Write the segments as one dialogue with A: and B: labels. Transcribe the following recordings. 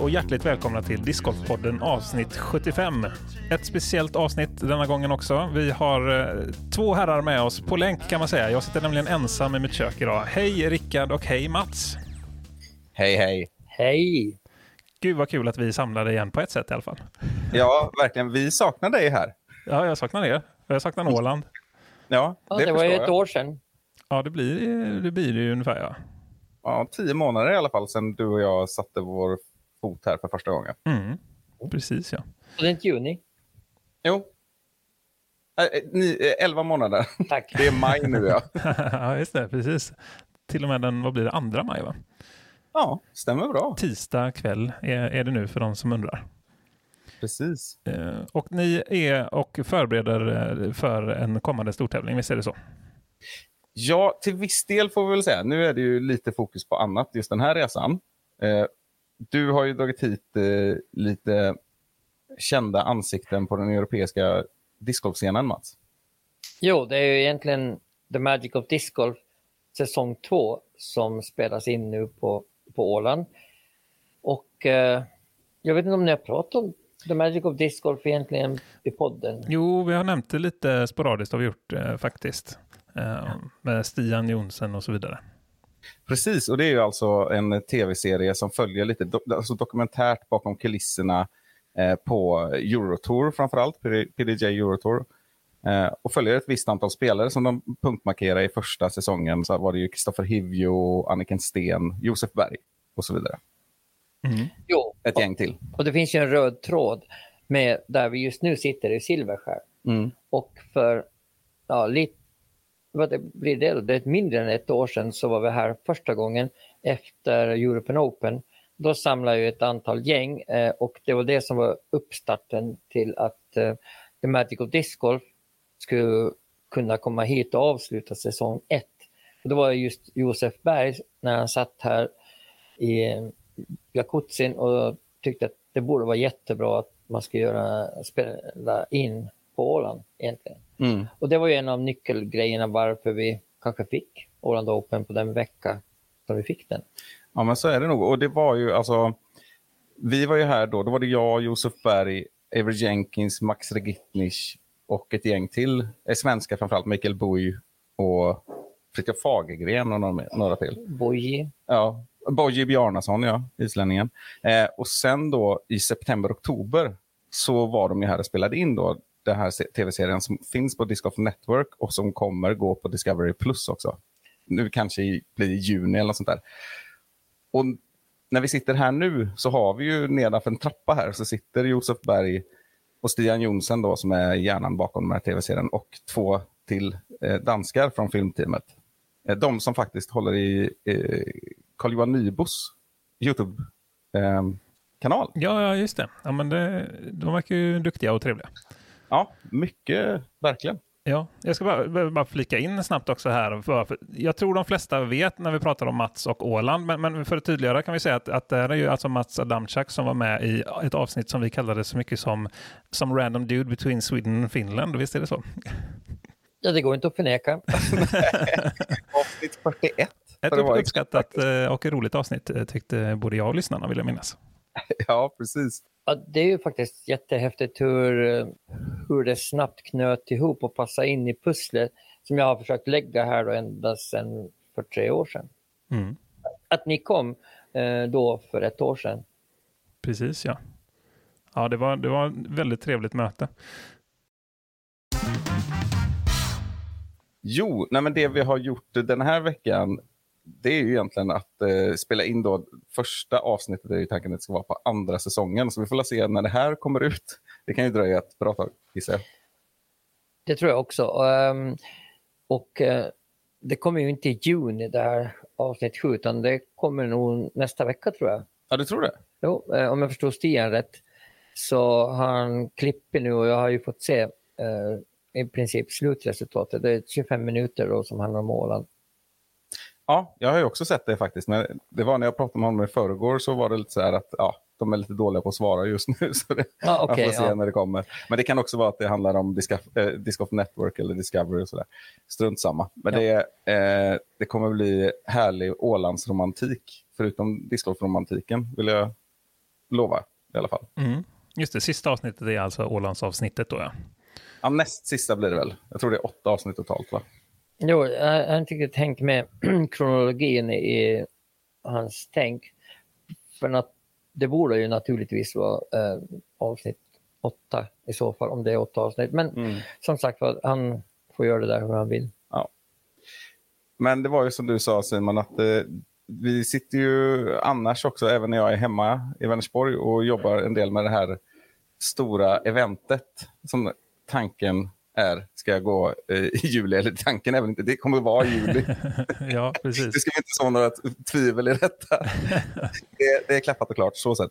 A: och hjärtligt välkomna till Discgolfpodden avsnitt 75. Ett speciellt avsnitt denna gången också. Vi har eh, två herrar med oss på länk kan man säga. Jag sitter nämligen ensam i mitt kök idag. Hej Rickard och hej Mats.
B: Hej, hej.
C: Hej!
A: Gud vad kul att vi samlade igen på ett sätt i alla fall.
B: Ja, verkligen. Vi saknar dig här.
A: Ja, jag saknar er. Jag saknar Åland.
B: Ja,
C: Ja,
B: det,
C: det, var ju ett
B: jag.
C: år sedan.
A: Ja, det blir det, blir det ju ungefär ja.
B: Ja, tio månader i alla fall sedan du och jag satte vår fot här för första gången.
A: Mm. Precis ja.
C: Och det är inte juni.
B: Jo. Äh, äh, ni, äh, elva månader.
C: Tack.
B: Det är maj nu, ja.
A: ja, just det. Precis. Till och med den, vad blir det, andra maj va?
B: Ja, stämmer bra.
A: Tisdag kväll är, är det nu för de som undrar.
B: Precis.
A: Eh, Och ni är och förbereder eh, för en kommande stortävling, visst är det så?
B: Ja, till viss del får vi väl säga. Nu är det ju lite fokus på annat just den här resan. Eh, du har ju dragit hit eh, lite kända ansikten på den europeiska discgolfscenen, Mats.
C: Jo, det är ju egentligen The Magic of Disc Golf säsong två som spelas in nu på, på Åland. Och eh, jag vet inte om ni har pratat om The Magic of Disc Golf egentligen i podden.
A: Jo, vi har nämnt det lite sporadiskt har vi gjort eh, faktiskt. Eh, med Stian Jonsen och så vidare.
B: Precis, och det är ju alltså en tv-serie som följer lite do alltså dokumentärt bakom kulisserna eh, på Eurotour framförallt, PDJ Eurotour. Eh, och följer ett visst antal spelare som de punktmarkerar i första säsongen. Så var det ju Kristoffer Hivjo, Anniken Sten, Josef Berg och så vidare.
C: Jo,
B: Ett gäng till.
C: och det finns ju en röd tråd med där vi just nu sitter i Silverskär.
B: Mm.
C: Och för ja, lite, vad det blir det? Det är mindre än ett år sedan så var vi här första gången efter European Open. Då samlade jag ett antal gäng eh, och det var det som var uppstarten till att eh, The Magic of Disc Golf skulle kunna komma hit och avsluta säsong ett. Och det var just Josef Berg när han satt här i eh, jacuzzin och tyckte att det borde vara jättebra att man ska göra, spela in på Åland egentligen.
B: Mm.
C: Och det var ju en av nyckelgrejerna varför vi kanske fick Åland Open på den vecka som vi fick den.
B: Ja, men så är det nog. Och det var ju alltså, vi var ju här då, då var det jag, Josef Berg, Ever Jenkins, Max Regitnich och ett gäng till eh, svenskar, framförallt Mikael Boy och Fritiof Fagergren och några, några till.
C: Boji.
B: Ja, Boji Bjarnason, ja, islänningen. Eh, och sen då i september, oktober så var de ju här och spelade in då den här tv-serien som finns på Discoff Network och som kommer gå på Discovery Plus också. Nu kanske i, blir i juni eller något sånt där. Och när vi sitter här nu så har vi ju nedanför en trappa här så sitter Josef Berg och Stian Jonsen då som är hjärnan bakom den här tv-serien och två till eh, danskar från filmteamet. Eh, de som faktiskt håller i eh, Carl-Johan Nybos YouTube-kanal.
A: Eh, ja, ja, just det. Ja, men det. De verkar ju duktiga och trevliga
B: ja, mycket, verkligen.
A: Ja, jag ska bara, bara flika in snabbt också här. Jag tror de flesta vet när vi pratar om Mats och Åland, men, men för att tydliggöra kan vi säga att, att det här är ju alltså Mats Adamczak som var med i ett avsnitt som vi kallade så mycket som, som Random Dude Between Sweden and Finland. Visst är det så?
C: Ja, det går inte att förneka.
B: Avsnitt 41.
A: Ett uppskattat eh, och roligt avsnitt eh, tyckte både jag och lyssnarna, vill jag minnas.
B: Ja, precis.
C: Ja, det är ju faktiskt jättehäftigt hur, hur det snabbt knöt ihop och passade in i pusslet som jag har försökt lägga här då ända sedan för tre år sedan.
A: Mm.
C: Att ni kom eh, då för ett år sedan.
A: Precis, ja. Ja, det var, det var ett väldigt trevligt möte.
B: Jo, nej men det vi har gjort den här veckan det är ju egentligen att eh, spela in då första avsnittet. Det är ju tanken att det ska vara på andra säsongen. Så vi får se när det här kommer ut. Det kan ju dröja ett bra tag, gissar jag.
C: Det tror jag också. Ehm, och eh, det kommer ju inte i juni det här avsnitt 7 utan det kommer nog nästa vecka tror jag.
B: Ja, du tror det?
C: Jo, eh, om jag förstår Stian rätt så han klippt nu och jag har ju fått se eh, i princip slutresultatet. Det är 25 minuter då som handlar om Åland.
B: Ja, jag har ju också sett det faktiskt. Men det var när jag pratade med honom i förrgår så var det lite så här att ja, de är lite dåliga på att svara just nu. Så det,
C: Ja, okej,
B: man får se
C: ja.
B: när det kommer. Men det kan också vara att det handlar om Discof, eh, Discof Network eller Discovery och sådär. Strunt samma. Men
C: Ja.
B: det, eh, det kommer bli härlig Ålandsromantik. Förutom Discgolf-romantiken vill jag lova i alla fall.
A: Mm. Just det, sista avsnittet är alltså Ålandsavsnittet då ja.
B: Ja, näst sista blir det väl. Jag tror det är åtta avsnitt totalt va?
C: Jo, jag har inte riktigt tänkt med kronologin i hans tänk. För att det borde ju naturligtvis vara eh, avsnitt åtta i så fall, om det är åtta avsnitt. Men
B: Mm.
C: som sagt han får göra det där hur han vill.
B: Men det var ju som du sa Simon, att eh, vi sitter ju annars också, även när jag är hemma i Vänersborg och jobbar en del med det här stora eventet som tanken är ska gå eh, i juli, eller tanken är väl inte, det kommer att vara i juli.
A: ja,
B: Det
A: precis.
B: ska vi inte så några tvivel i detta. det, det är klappat och klart, så sett.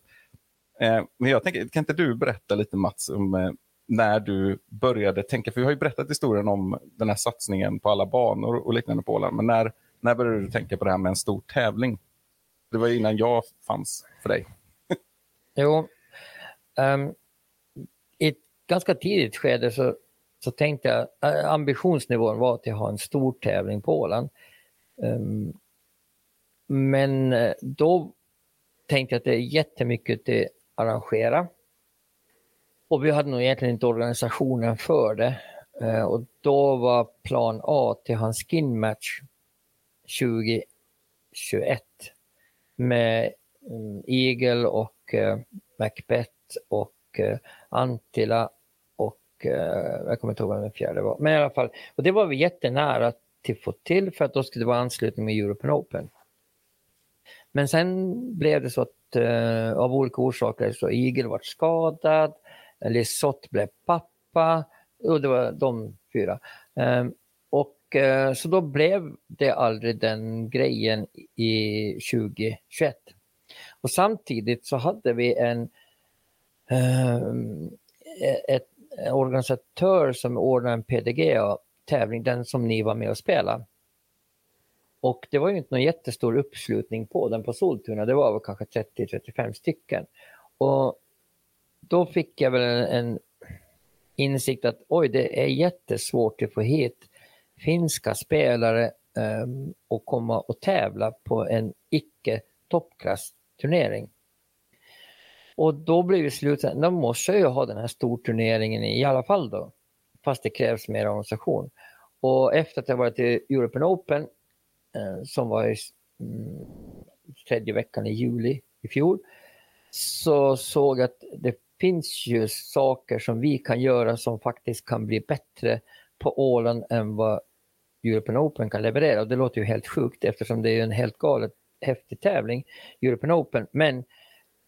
B: Eh, men jag tänker, kan inte du berätta lite Mats om eh, när du började tänka, för vi har ju berättat historien om den här satsningen på alla banor och liknande på Åland, men när, när började du tänka på det här med en stor tävling? Det var ju innan jag fanns för dig.
C: Jo, ehm, i ett ganska tidigt skede så, så tänkte jag, eh, ambitionsnivån var att jag har en stor tävling på Åland. Ehm, men eh, då tänkte jag att det är jättemycket att arrangera. Och vi hade nog egentligen inte organisationen för det. Eh, och då var plan A till hans skinmatch 2021 med mm, Eagle och Macbeth och Antila Eh, jag kommer inte ihåg vad den fjärde var. Men i alla fall, och det var vi jättenära till att få till för att då skulle det vara anslutning med European Open. Men sen blev det så att eh, av olika orsaker så Eagle var skadad, Lisotte blev pappa och det var de fyra. Eh, och eh, så då blev det aldrig den grejen i 2021. Och samtidigt så hade vi en, ehm, e-, ett, en Eh, organisatör som ordnade en PDGA-tävling, den som ni var med och spelade. Och det var ju inte någon jättestor uppslutning på den på Soltuna, det var väl kanske 30-35 stycken. Och då fick jag väl en, en insikt att oj, det är jättesvårt att få hit finska spelare um, och komma och tävla på en icke toppklassturnering. Och då blev det slutsatsen, då måste jag ju ha den här storturneringen i alla fall då. Fast det krävs mer organisation. Och efter att jag varit i European Open, eh, som var i mm, tredje veckan i juli i fjol, så såg jag att det finns ju saker som vi kan göra som faktiskt kan bli bättre på Åland än vad European Open kan leverera. Och det låter ju helt sjukt eftersom det är en helt galet häftig tävling, European Open. Men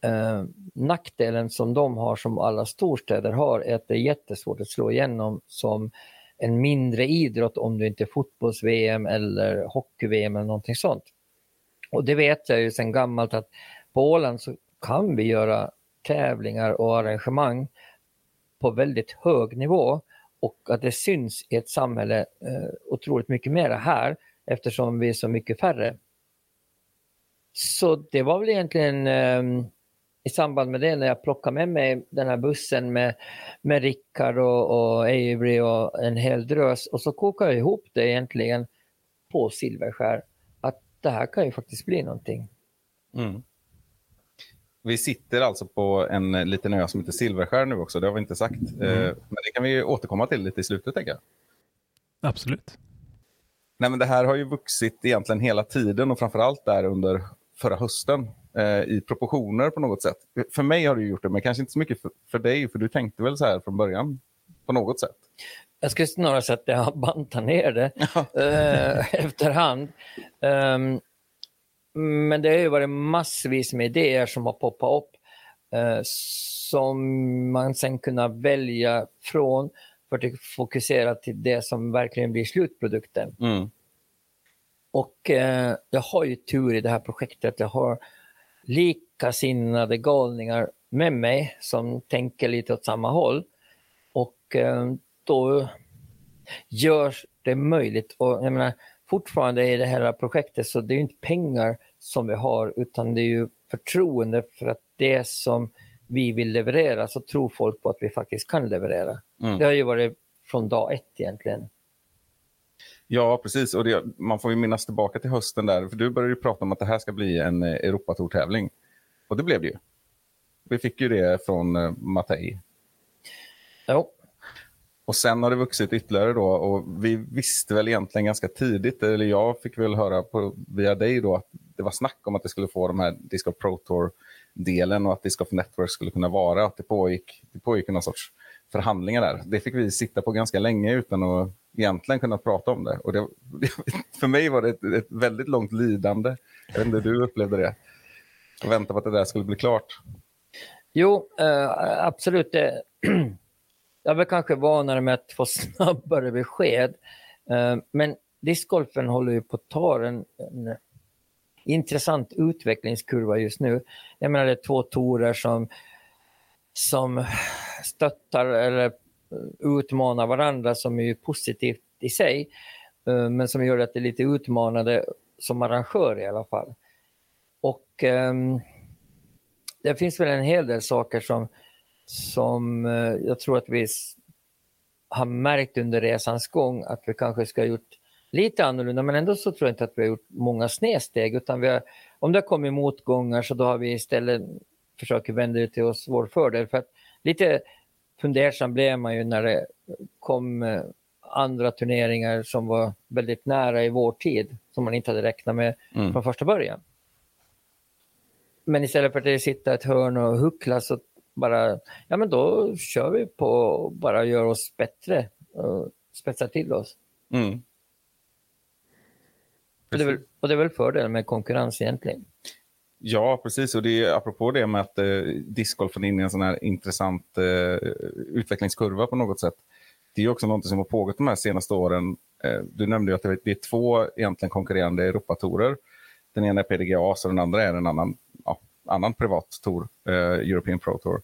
C: eh, nackdelen som de har, som alla storstäder har, är att det är jättesvårt att slå igenom som en mindre idrott om du inte är fotbolls-VM eller hockey-VM eller någonting sånt. Och det vet jag ju sedan gammalt att på Åland så kan vi göra tävlingar och arrangemang på väldigt hög nivå och att det syns i ett samhälle eh, otroligt mycket mer här eftersom vi är så mycket färre. Så det var väl egentligen eh, i samband med det när jag plockade med mig den här bussen med, med Rickard och, och Avery och en hel drös och så kokade jag ihop det egentligen på Silverskär att det här kan ju faktiskt bli någonting.
B: Mm. Vi sitter alltså på en liten ö som heter Silverskär nu också, det har vi inte sagt. Eh, Men det kan vi återkomma till lite i slutet tänker jag.
A: Absolut.
B: Nej, men det här har ju vuxit egentligen hela tiden och framförallt där under förra hösten eh, i proportioner på något sätt. För mig har det gjort det, men kanske inte så mycket för, för dig, för du tänkte väl så här från början på något sätt?
C: Jag skulle snarare säga att jag har bantat ner det eh, efterhand. Um, men det har ju varit massvis med idéer som har poppat upp eh, som man sen kunnat välja från för att fokusera till det som verkligen blir slutprodukten.
B: Mm.
C: Och eh, jag har ju tur i det här projektet. Jag har likasinnade galningar med mig som tänker lite åt samma håll. Och eh, då görs det möjligt. Och jag menar, fortfarande i det här projektet så det är inte pengar som vi har utan det är ju förtroende för att det som vi vill leverera så tror folk på att vi faktiskt kan leverera.
B: Mm.
C: Det har ju varit från dag ett egentligen.
B: Ja, precis. Och det, man får ju minnas tillbaka till hösten där. För du började ju prata om att det här ska bli en eh, Europatour-tävling. Och det blev det ju. Vi fick ju det från eh, Mattei.
C: Jo,
B: Och sen har det vuxit ytterligare då. Och vi visste väl egentligen ganska tidigt, eller jag fick väl höra på, via dig då, att det var snack om att det skulle få de här Disc Golf Pro Tour-delen och att Disc Golf Network skulle kunna vara. Att det pågick, det pågick någon sorts förhandlingar där. Det fick vi sitta på ganska länge utan att egentligen kunna prata om det. Och det, för mig var det ett, ett väldigt långt lidande. Jag vet inte hur du upplevde det. Och vänta på att det där skulle bli klart.
C: jo eh, absolut. Eh, jag var kanske vanare med att få snabbare besked. Eh, men discgolfen håller ju på att ta en, en intressant utvecklingskurva just nu. Jag menar det är två torer som, som stöttar eller eh, utmanar varandra som är ju positivt i sig. Eh, men som gör att det är lite utmanande som arrangör i alla fall. Och um, det finns väl en hel del saker som, som uh, jag tror att vi har märkt under resans gång att vi kanske ska ha gjort lite annorlunda men ändå så tror jag inte att vi har gjort många snedsteg utan vi har, om det har kommit motgångar så då har vi istället försökt vända det till oss vår fördel. För att lite fundersam blev man ju när det kom eh, andra turneringar som var väldigt nära i vår tid som man inte hade räknat med
B: Mm.
C: från första början. Men istället för att det sitta ett hörn och huckla så bara, ja men då kör vi på och bara gör oss bättre och spetsar till oss.
B: Mm.
C: Och det, är väl, och det är väl fördelen med konkurrens egentligen.
B: Ja, precis. Och det är apropå det med att eh, discgolfen är inne i en sån här intressant eh, utvecklingskurva på något sätt. Det är också något som har pågått de här senaste åren. Eh, du nämnde att det, det är två egentligen konkurrerande Europatorer. Den ena är PDGA och den andra är en annan, ja, annan privat tour, eh, European Pro Tour.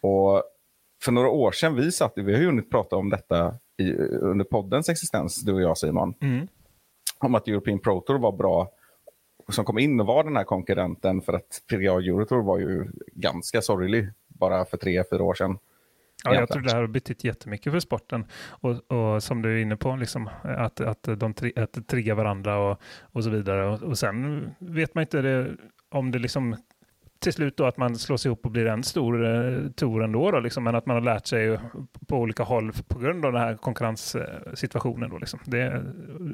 B: Och för några år sedan, vi satt, vi har ju hunnit prata om detta i, under poddens existens, du och jag Simon,
A: Mm.
B: om att European Pro Tour var bra som kom in och var den här konkurrenten för att PGA Eurotour var ju ganska sorglig bara för tre, fyra år sedan.
A: Ja, jag tror det här har betytt jättemycket för sporten. Och, och som du är inne på, liksom, att, att de tri, att trigga varandra och, och så vidare. Och, och sen vet man inte det, om det liksom till slut då att man slås ihop och blir en stor eh, tour ändå, då, liksom, men att man har lärt sig på olika håll på grund av den här konkurrenssituationen. Då, liksom. det,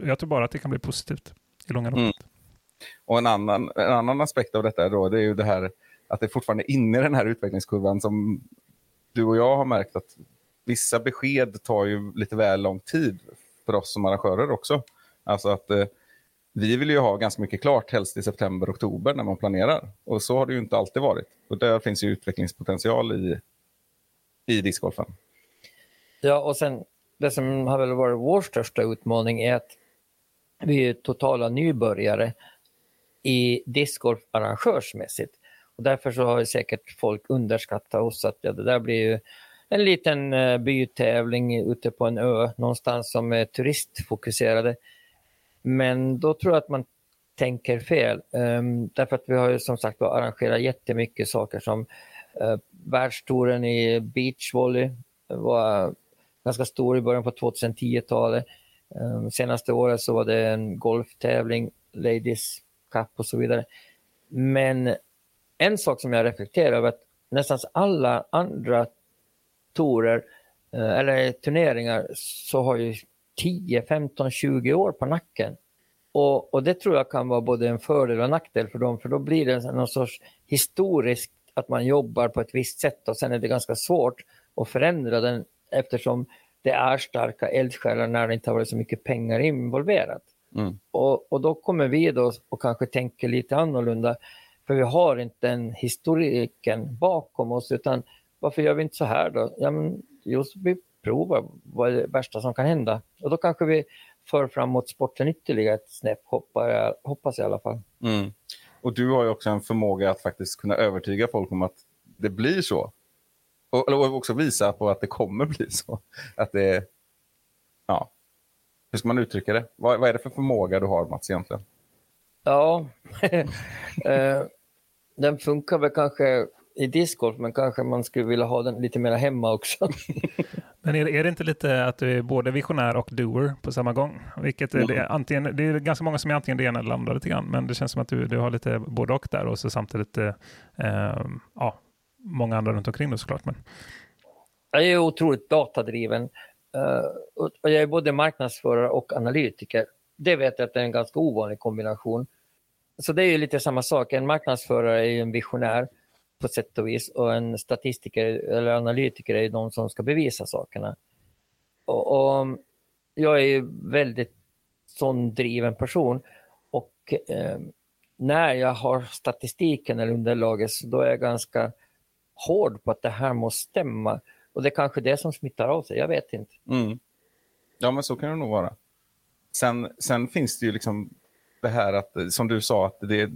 A: jag tror bara att det kan bli positivt i långa loppet.
B: Mm. Och en annan, en annan aspekt av detta då, det är ju det här att det fortfarande är inne i den här utvecklingskurvan som du och jag har märkt att vissa besked tar ju lite väl lång tid för oss som arrangörer också. Alltså att eh, vi vill ju ha ganska mycket klart, helst i september, oktober när man planerar. Och så har det ju inte alltid varit. Och där finns ju utvecklingspotential i, i discgolfen.
C: Ja, och sen det som har väl varit vår största utmaning är att vi är totala nybörjare i discgolf arrangörsmässigt. Och därför så har säkert folk underskattat oss att ja, det där blir ju en liten eh, bytävling ute på en ö någonstans som är turistfokuserade. Men då tror jag att man tänker fel. Um, därför att vi har ju som sagt arrangerat jättemycket saker som uh, världstouren i beachvolley var ganska stor i början på 2010-talet. Um, ehm, senaste året så var det en golftävling, Ladies kapp och så vidare. Men en sak som jag reflekterar över är att nästan alla andra torer eh, eller turneringar så har ju 10, 15, 20 år på nacken. Och, och det tror jag kan vara både en fördel och en nackdel för dem, för då blir det någon sorts historiskt att man jobbar på ett visst sätt och sen är det ganska svårt att förändra den eftersom det är starka eldsjälar när det inte har varit så mycket pengar involverat.
B: Mm.
C: Och, och då kommer vi då och kanske tänker lite annorlunda, för vi har inte den historiken bakom oss, utan varför gör vi inte så här då? Ja, men just vi provar vad är det värsta som kan hända. Och då kanske vi för framåt sporten ytterligare ett snäpp, hoppas jag, hoppas jag i alla fall.
B: Mm. Och du har ju också en förmåga att faktiskt kunna övertyga folk om att det blir så. Och, och också visa på att det kommer bli så. Att det, ja. Hur ska man uttrycka det? Vad, vad är det för förmåga du har Mats egentligen?
C: Ja, eh, den funkar väl kanske i discgolf men kanske man skulle vilja ha den lite mer hemma också.
A: Men är, är det inte lite att du är både visionär och doer på samma gång? Vilket är det, antingen, det är ganska många som är antingen det ena eller andra lite grann, men det känns som att du, du har lite både och där och så samtidigt eh, ja, många andra runt omkring då såklart. Men...
C: Jag är otroligt datadriven Eh, och jag är både marknadsförare och analytiker. Det vet jag att det är en ganska ovanlig kombination. Så det är ju lite samma sak, en marknadsförare är ju en visionär på sätt och vis och en statistiker eller analytiker är de som ska bevisa sakerna. Och, och jag är ju väldigt sån driven person och eh, när jag har statistiken eller underlaget så då är jag ganska hård på att det här måste stämma. Och det är kanske det som smittar av sig, jag vet inte.
B: Mm. Ja, men så kan det nog vara. Sen, sen finns det ju liksom det här att, som du sa, att det,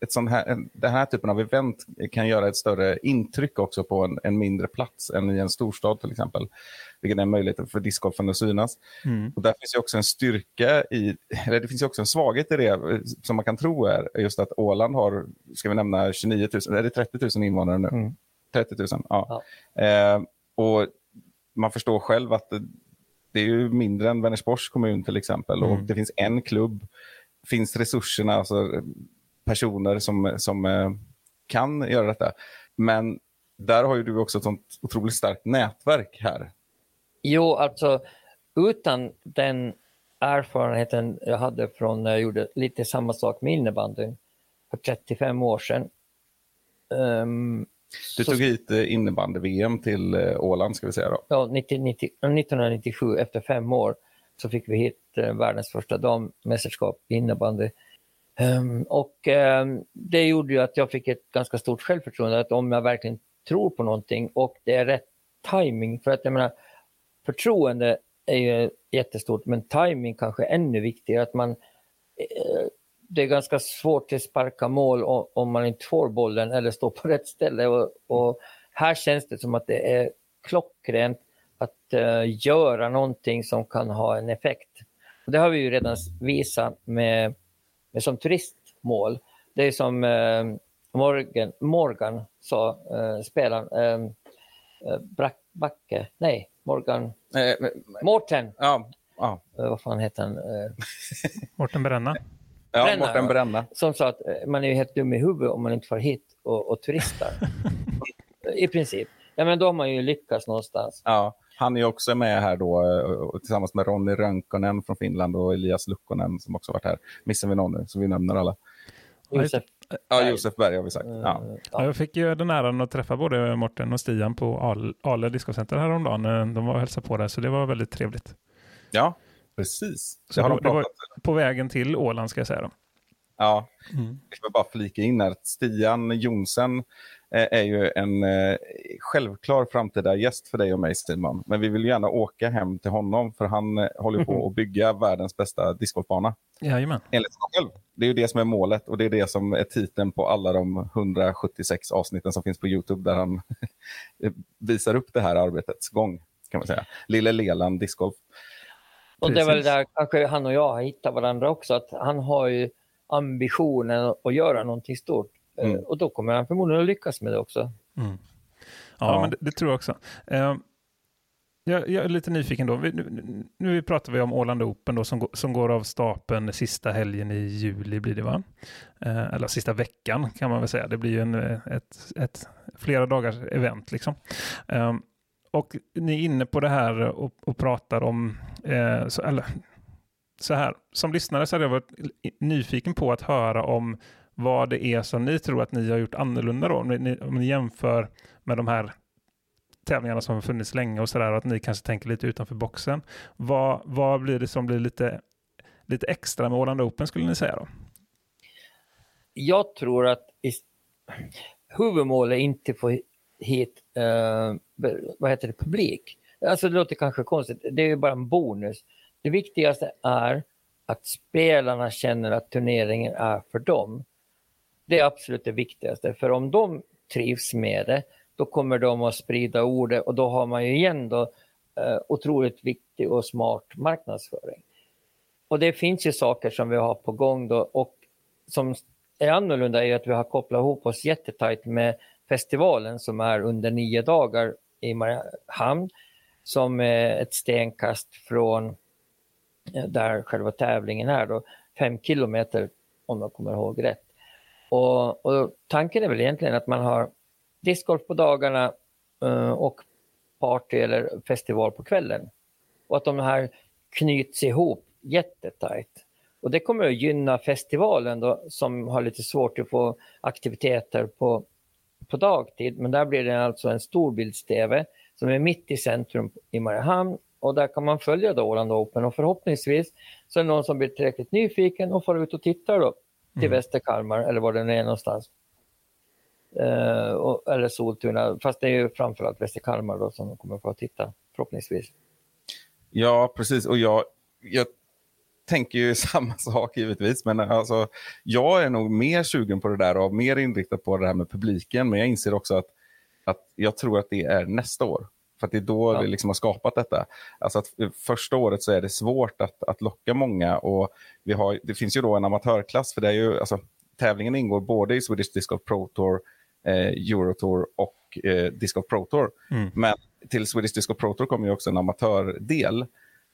B: ett sån här, den här typen av event kan göra ett större intryck också på en, en mindre plats än i en storstad till exempel. Vilket är en möjlighet för discgolfen att synas. Mm. Och där finns ju också en styrka i, eller det finns ju också en svaghet i det som man kan tro är just att Åland har, ska vi nämna 29 000, är det 30 000 invånare nu? Mm. 30 000, ja. ja. Eh, och man förstår själv att det, det är ju mindre än Vänersborgs kommun till exempel mm. och det finns en klubb finns resurserna, alltså personer som, som eh, kan göra detta. Men där har ju du också ett sånt otroligt starkt nätverk här.
C: Jo, alltså utan den erfarenheten jag hade från när jag gjorde lite samma sak med innebandy för 35 år sedan. Um,
B: du tog hit eh, innebandy-VM till eh, Åland ska vi säga då?
C: Ja, 90, 90, 1997 efter fem år så fick vi hit världens första dammästerskap i innebandy. Um, och um, det gjorde ju att jag fick ett ganska stort självförtroende att om jag verkligen tror på någonting och det är rätt timing för att jag menar förtroende är ju jättestort men timing kanske är ännu viktigare att man det är ganska svårt att sparka mål om, om, man inte får bollen eller står på rätt ställe och, och här känns det som att det är klockrent att uh, göra någonting som kan ha en effekt. Och det har vi ju redan visat med som turistmål. Det är som eh, Morgan, Morgan sa, eh, spelaren, eh Brack, Backe, nej, Morgan, eh, Mårten.
B: Ja, ja.
C: Vad fan heter han?
A: Mårten Bränna.
B: Ja, Bränna, Mårten Bränna.
C: Som sa att man är helt dum i huvudet om man inte får hit och, och turistar. I princip. Ja, men då har man ju lyckats någonstans.
B: Ja. Han är också med här då eh, tillsammans med Ronny Rönkonen från Finland och Elias Lukkonen som också varit här. Missar vi någon nu så vi nämner alla.
C: Josef.
B: Ja, Josef Berg har vi sagt. Ja.
A: Ja. Jag fick ju den äran att träffa både Morten och Stian på Ale Discocenter häromdagen. Eh, de var och hälsade på där, så det var väldigt trevligt.
B: Ja, precis.
A: Så det, det var på vägen till Åland ska jag säga. Då.
B: Ja, mm. jag vill bara flika in här. Stian Jonsen Eh, är ju en eh, självklar framtida gäst för dig och mig Simon. Men vi vill gärna åka hem till honom för han eh, håller på att bygga världens bästa discgolfbana.
A: Jajamän.
B: Enligt sig själv. Det är ju det som är målet och det är det som är titeln på alla de 176 avsnitten som finns på Youtube där han visar upp det här arbetets gång. kan man säga. Lille Leland discgolf.
C: Och det är väl där kanske han och jag har hittat varandra också, att han har ju ambitionen att göra någonting stort. Eh, mm. Och då kommer han förmodligen att lyckas med det också.
A: Mm. Ja, ja, men det, det, tror jag också. Uh, jag, jag, är lite nyfiken då. Vi, nu, nu pratar vi om Åland Open då, som, som går av stapeln sista helgen i juli blir det va? Uh, eller sista veckan kan man väl säga. Det blir ju en, ett, ett flera dagars event liksom. Uh, och ni är inne på det här och, och pratar om, eh, så, eller så här, som lyssnare så hade jag varit nyfiken på att höra om vad det är som ni tror att ni har gjort annorlunda då, om ni, om ni jämför med de här tävlingarna som har funnits länge och sådär, att ni kanske tänker lite utanför boxen. Vad, vad blir det som blir lite, lite extra med Åland Open skulle ni säga då?
C: Jag tror att huvudmålet är inte att få hit eh, vad heter det, publik. Alltså det låter kanske konstigt, det är ju bara en bonus. Det viktigaste är att spelarna känner att turneringen är för dem. Det är absolut det viktigaste, för om de trivs med det, då kommer de att sprida ordet och då har man ju igen då eh, otroligt viktig och smart marknadsföring. Och det finns ju saker som vi har på gång då och som är annorlunda är att vi har kopplat ihop oss jättetajt med festivalen som är under nio dagar i Mariehamn som är ett stenkast från eh, där själva tävlingen är, då, fem kilometer om jag kommer ihåg rätt. Och, och tanken är väl egentligen att man har discgolf på dagarna eh, och party eller festival på kvällen. Och att de här knyts ihop jättetajt. Och det kommer att gynna festivalen då, som har lite svårt att få aktiviteter på, på dagtid. Men där blir det alltså en storbilds-TV som är mitt i centrum i Mariehamn och där kan man följa då Åland Open och förhoppningsvis så är det någon som blir tillräckligt nyfiken och får ut och tittar då till mm. Västerkalmar eller var det nu är någonstans. Uh, och, eller Soltuna, fast det är ju framförallt Västerkalmar då som kommer få titta förhoppningsvis.
B: Ja, precis. Och jag, jag tänker ju samma sak givetvis, men alltså, jag är nog mer sugen på det där och mer inriktad på det här med publiken, men jag inser också att, att jag tror att det är nästa år. För det är då ja. vi liksom har skapat detta. Alltså att första året så är det svårt att, att locka många och vi har, det finns ju då en amatörklass, för det är ju, alltså, tävlingen ingår både i Swedish Disc Golf Pro Tour, eh, Eurotour och eh, Disc Golf Pro Tour. Mm. Men till Swedish Disc Golf Pro Tour kommer ju också en amatördel.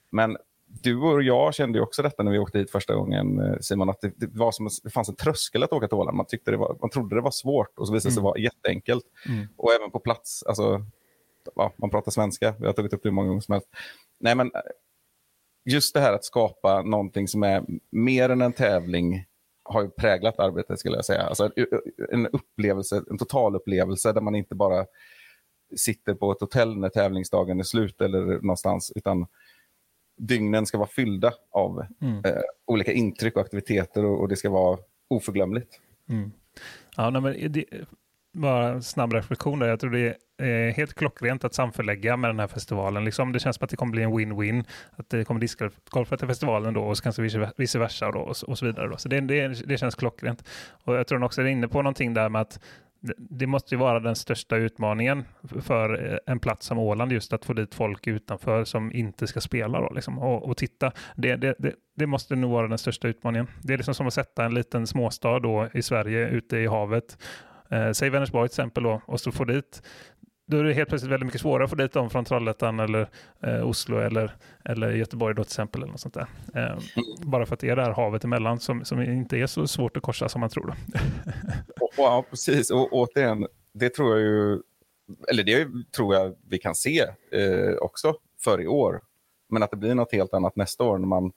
B: Men du och jag kände ju också detta när vi åkte hit första gången, eh, Simon, att det, det, var som, det fanns en tröskel att åka till Åland. Man, tyckte det var, man trodde det var svårt och så visade det sig mm. vara jätteenkelt. Mm. Och även på plats, alltså, ja, man pratar svenska, vi har tagit upp det många gånger som helst. Nej, men eh, just det här att skapa någonting som är mer än en tävling har ju präglat arbetet skulle jag säga. Alltså en upplevelse, en total upplevelse där man inte bara sitter på ett hotell när tävlingsdagen är slut eller någonstans, utan dygnen ska vara fyllda av mm. eh, olika intryck och aktiviteter och, och, det ska vara oförglömligt. Mm.
A: Ja, nej, men det, bara en snabb reflektion där. Jag tror det är helt klockrent att samförlägga med den här festivalen. Liksom, det känns som att det kommer bli en win-win. Att det kommer discgolfa till festivalen då och så kanske vice versa då, och, och så vidare. Då. Så det, det, det känns klockrent. Och jag tror också är inne på någonting där med att det måste ju vara den största utmaningen för eh, en plats som Åland, just att få dit folk utanför som inte ska spela då, liksom, och, och titta. Det, det, det, det, måste nog vara den största utmaningen. Det är liksom som att sätta en liten småstad då i Sverige ute i havet. Eh, säg Vänersborg till exempel då, och så få dit då är det helt plötsligt väldigt mycket svårare att få dit dem från Trollhättan eller eh, Oslo eller, eller Göteborg då till exempel. Eller något sånt där. Eh, bara för att det är det här havet emellan som, som inte är så svårt att korsa som man tror.
B: ja, precis. Och återigen, det tror jag ju, eller det tror jag vi kan se eh, också för i år. Men att det blir något helt annat nästa år när man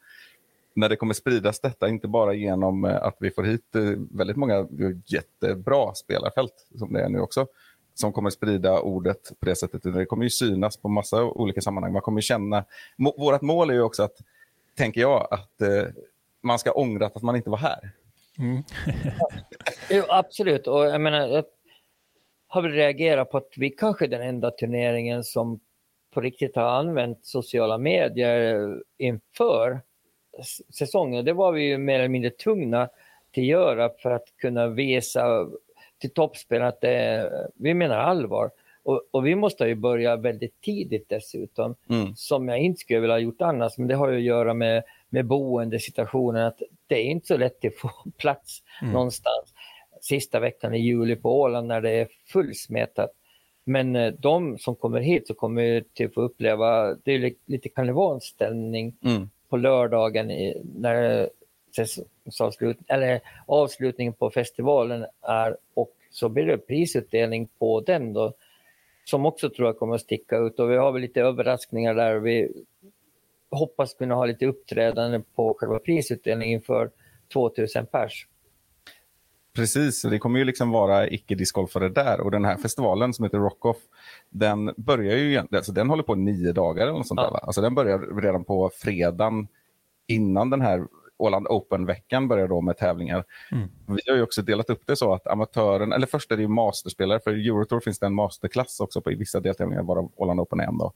B: när det kommer spridas detta, inte bara genom eh, att vi får hit eh, väldigt många jättebra spelarfält som det är nu också, som kommer sprida ordet på det sättet. Det kommer ju synas på massa olika sammanhang. Man kommer känna... Vårt mål är ju också att, tänker jag, att eh, man ska ångra att man inte var här. Mm.
C: jo, absolut, och jag menar, jag har väl reagerat på att vi kanske är den enda turneringen som på riktigt har använt sociala medier inför säsongen. Det var vi ju mer eller mindre tvungna till att göra för att kunna visa till toppspelarna att det, vi menar allvar. Och, och, vi måste ju börja väldigt tidigt dessutom, mm. som jag inte skulle vilja ha gjort annars, men det har ju att göra med, med boendesituationen, att det är inte så lätt att få plats mm. någonstans sista veckan i juli på Åland när det är fullsmetat. Men eh, de som kommer hit så kommer till att få uppleva, det är lite karnevalställning mm. på lördagen när säsongsavslut, eller avslutningen på festivalen är och så blir det prisutdelning på den då som också tror jag kommer att sticka ut och vi har väl lite överraskningar där. Vi hoppas kunna ha lite uppträdande på själva prisutdelningen för 2000 pers.
B: Precis, det kommer ju liksom vara icke-discgolfare där och den här festivalen som heter Rockoff, den börjar ju, alltså den håller på nio dagar eller något sånt ja. där? Alltså den börjar redan på fredagen innan den här Åland Open-veckan börjar då med tävlingar. Mm. Vi har ju också delat upp det så att amatören, eller först är det ju masterspelare, för i Eurotour finns det en masterklass också på vissa deltävlingar, varav Åland Open är en. Då,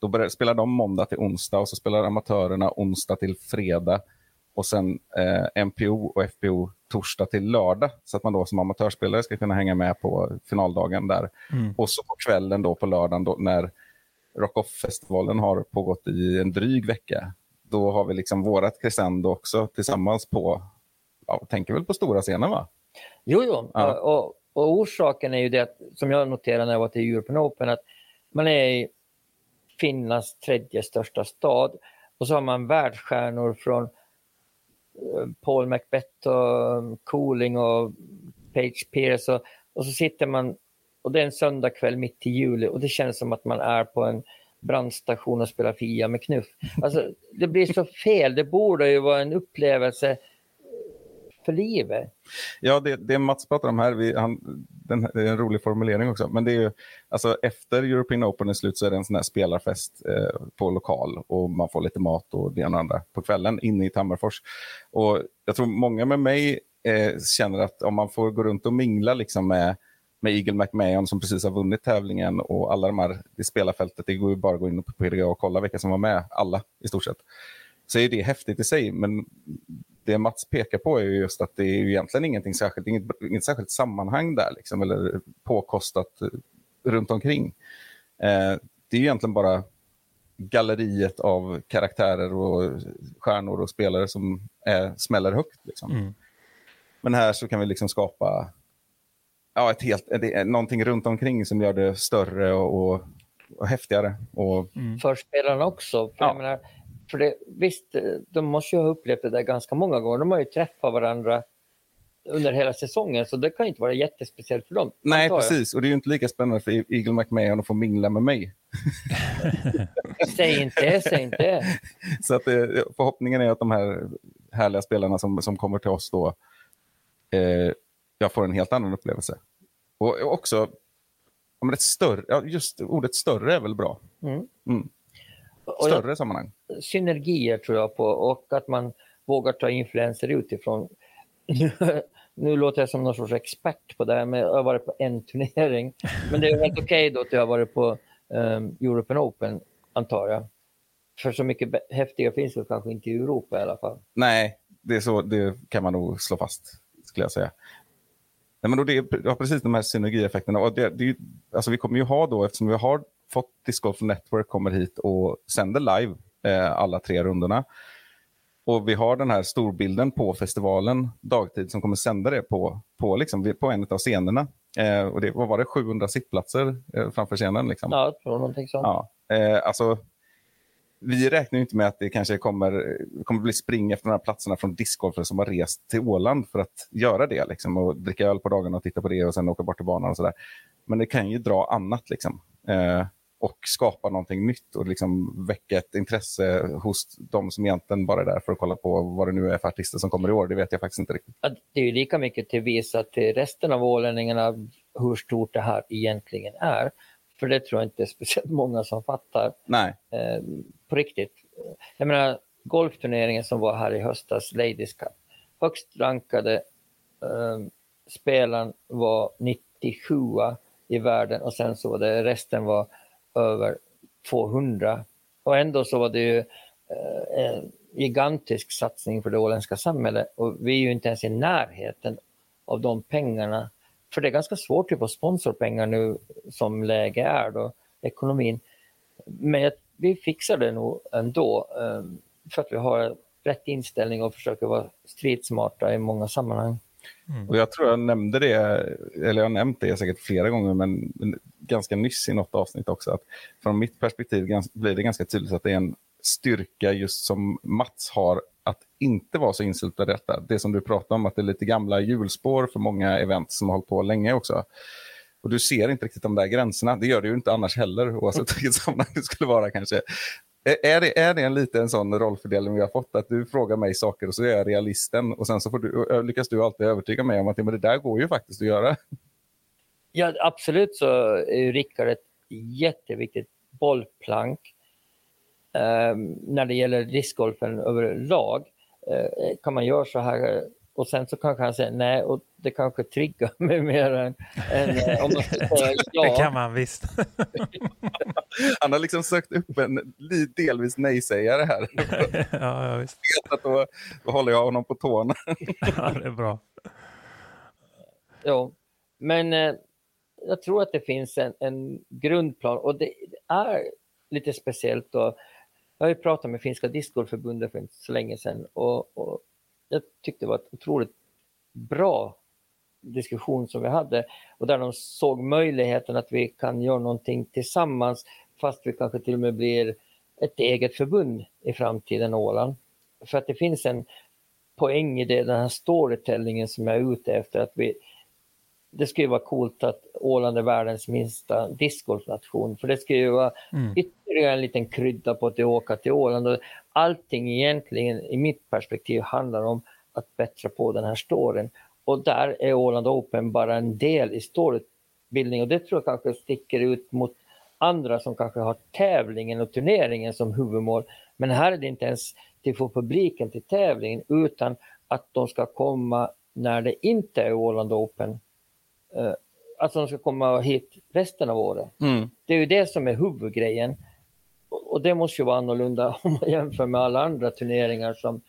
B: då börjar, spelar de måndag till onsdag och så spelar amatörerna onsdag till fredag och sen eh, MPO och FPO torsdag till lördag så att man då som amatörspelare ska kunna hänga med på finaldagen där. Mm. Och så på kvällen då på lördagen då, när Rock-Off-festivalen har pågått i en dryg vecka då har vi liksom vårat crescendo också tillsammans på, ja, tänker väl på stora scenen va?
C: Jo, jo.
B: Ja.
C: Och, och orsaken är ju det, att, som jag noterade när jag var till European Open, att man är i Finlands tredje största stad och så har man världsstjärnor från eh, Paul Macbeth och um, Cooling och Page Pierce och, och så sitter man och det är en söndagkväll mitt i juli och det känns som att man är på en brandstation och spela Fia med knuff. Alltså, det blir så fel. Det borde ju vara en upplevelse för livet.
B: Ja, det, det Mats pratar om här, vi, han, den, det är en rolig formulering också, men det är ju, alltså efter European Open är slut så är det en sån här spelarfest eh, på lokal och man får lite mat och det ena och andra på kvällen inne i Tammerfors. Och jag tror många med mig eh, känner att om man får gå runt och mingla liksom med med Eagle McMahon som precis har vunnit tävlingen och alla de här i spelarfältet, det går ju bara att gå in på PDA och kolla vilka som var med, alla i stort sett. Så är det häftigt i sig, men det Mats pekar på är ju just att det är ju egentligen ingenting särskilt, inget, inget särskilt sammanhang där, liksom, eller påkostat runt omkring. Eh, det är ju egentligen bara galleriet av karaktärer och stjärnor och spelare som är, smäller högt. Liksom.
A: Mm.
B: Men här så kan vi liksom skapa ja, ett helt, det är någonting runt omkring som gör det större och, och, och häftigare. Och,
C: för spelarna också. För,
B: Ja.
C: jag menar, för det, visst, de måste ju ha upplevt det där ganska många gånger. De har ju träffat varandra under hela säsongen, så det kan inte vara jättespeciellt för dem.
B: nej,
C: jag.
B: precis. Och det är ju inte lika spännande för Eagle McMahon att få mingla med mig.
C: Säg inte säg inte.
B: Så att, eh, förhoppningen är att de här härliga spelarna som, som kommer till oss då, eh, jag får en helt annan upplevelse. Och, också, men ett större, ja, just ordet större är väl bra.
C: Mm.
B: Mm.
C: Och jag,
B: Större sammanhang.
C: synergier tror jag på och att man vågar ta influenser utifrån. nu låter jag som någon sorts expert på det här, men jag har varit på en turnering. Men det är helt okej då att jag har varit på um, European Open, antar jag. För så mycket häftiga finns det kanske inte i Europa i alla fall.
B: Nej, det, så, det kan man nog slå fast, skulle jag säga. Nej, men då det är ja, precis de här synergieffekterna. Och det, det alltså vi kommer ju ha då, eftersom vi har fått Disc Golf Network kommer hit och sänder live eh, alla tre rundorna. Och vi har den här storbilden på festivalen dagtid som kommer sända det på, på, liksom, på en av scenerna. Eh, och det, vad var det, 700 sittplatser eh, framför scenen? Liksom.
C: Ja, jag tror någonting sånt.
B: Ja, eh, alltså, vi räknar ju inte med att det kanske kommer, kommer bli spring efter de här platserna från discgolfare som har rest till Åland för att göra det. Liksom, och dricka öl på dagarna och titta på det och sen åka bort till banan och sådär. Men det kan ju dra annat liksom. Eh, och skapa någonting nytt och liksom väcka ett intresse hos de som egentligen bara är där för att kolla på vad det nu är för artister som kommer i år. Det vet jag faktiskt inte riktigt.
C: Att Det är ju lika mycket till visa till resten av ålänningarna hur stort det här egentligen är. För det tror jag inte är speciellt många som fattar.
B: Nej,
C: eh, på riktigt. Jag menar, golfturneringen som var här i höstas, Ladies Cup, högst rankade eh, spelaren var 97 i världen och sen så var det resten var över 200. Och ändå så var det ju eh, en gigantisk satsning för det åländska samhället och vi är ju inte ens i närheten av de pengarna. För det är ganska svårt typ att få sponsorpengar nu som läge är då, ekonomin. Men jag, vi fixar det nog ändå eh, för att vi har rätt inställning och försöker vara stridsmarta i många sammanhang. Mm.
B: och jag tror jag nämnde det, eller jag har nämnt det säkert flera gånger, men ganska nyss i något avsnitt också, att från mitt perspektiv blir det ganska tydligt att det är en styrka just som Mats har att inte vara så insyltad i detta. Det som du pratade om, att det är lite gamla hjulspår för många event som har hållit på länge också. Och du ser inte riktigt de där gränserna. Det gör du ju inte annars heller, oavsett vilket sammanhang det skulle vara kanske. Är- det, är det en liten sån rollfördelning vi har fått? Att du frågar mig saker och så är jag realisten och sen så får du, lyckas du alltid övertyga mig om att men det där går ju faktiskt att göra.
C: Ja, absolut så är Rickard ett jätteviktigt bollplank när det gäller discgolfen överlag. Eh, kan man göra så här och sen så kanske han säger nej och det kanske triggar mig mer än, än eh, om man ska säga
A: Det kan
C: ja.
A: man visst.
B: Han har liksom sökt upp en delvis nej-sägare här.
A: ja, ja, visst.
B: Att då, då håller jag honom på tårna.
A: Ja, det är bra.
C: Ja. Men eh, jag tror att det finns en, en grundplan och det, det är lite speciellt. Då. Jag har ju pratat med Finska discgolfförbundet för inte så länge sedan och, och jag tyckte det var ett otroligt bra diskussion som vi hade och där de såg möjligheten att vi kan göra någonting tillsammans fast vi kanske till och med blir ett eget förbund i framtiden Åland. För att det finns en poäng i det, den här storytellingen som jag är ute efter. att vi det skulle vara coolt att Åland är världens minsta discgolfnation för det skulle ju vara mm. ytterligare en liten krydda på att åka till Åland. Och allting egentligen i mitt perspektiv handlar om att bättra på den här storyn. Och där är Åland Open bara en del i storybildning och det tror jag kanske sticker ut mot andra som kanske har tävlingen och turneringen som huvudmål. Men här är det inte ens till få publiken till tävlingen utan att de ska komma när det inte är Åland Open. Uh, att de ska komma hit resten av året. Mm. Det är ju det som är huvudgrejen. Och det måste ju vara annorlunda om man jämför med alla andra turneringar som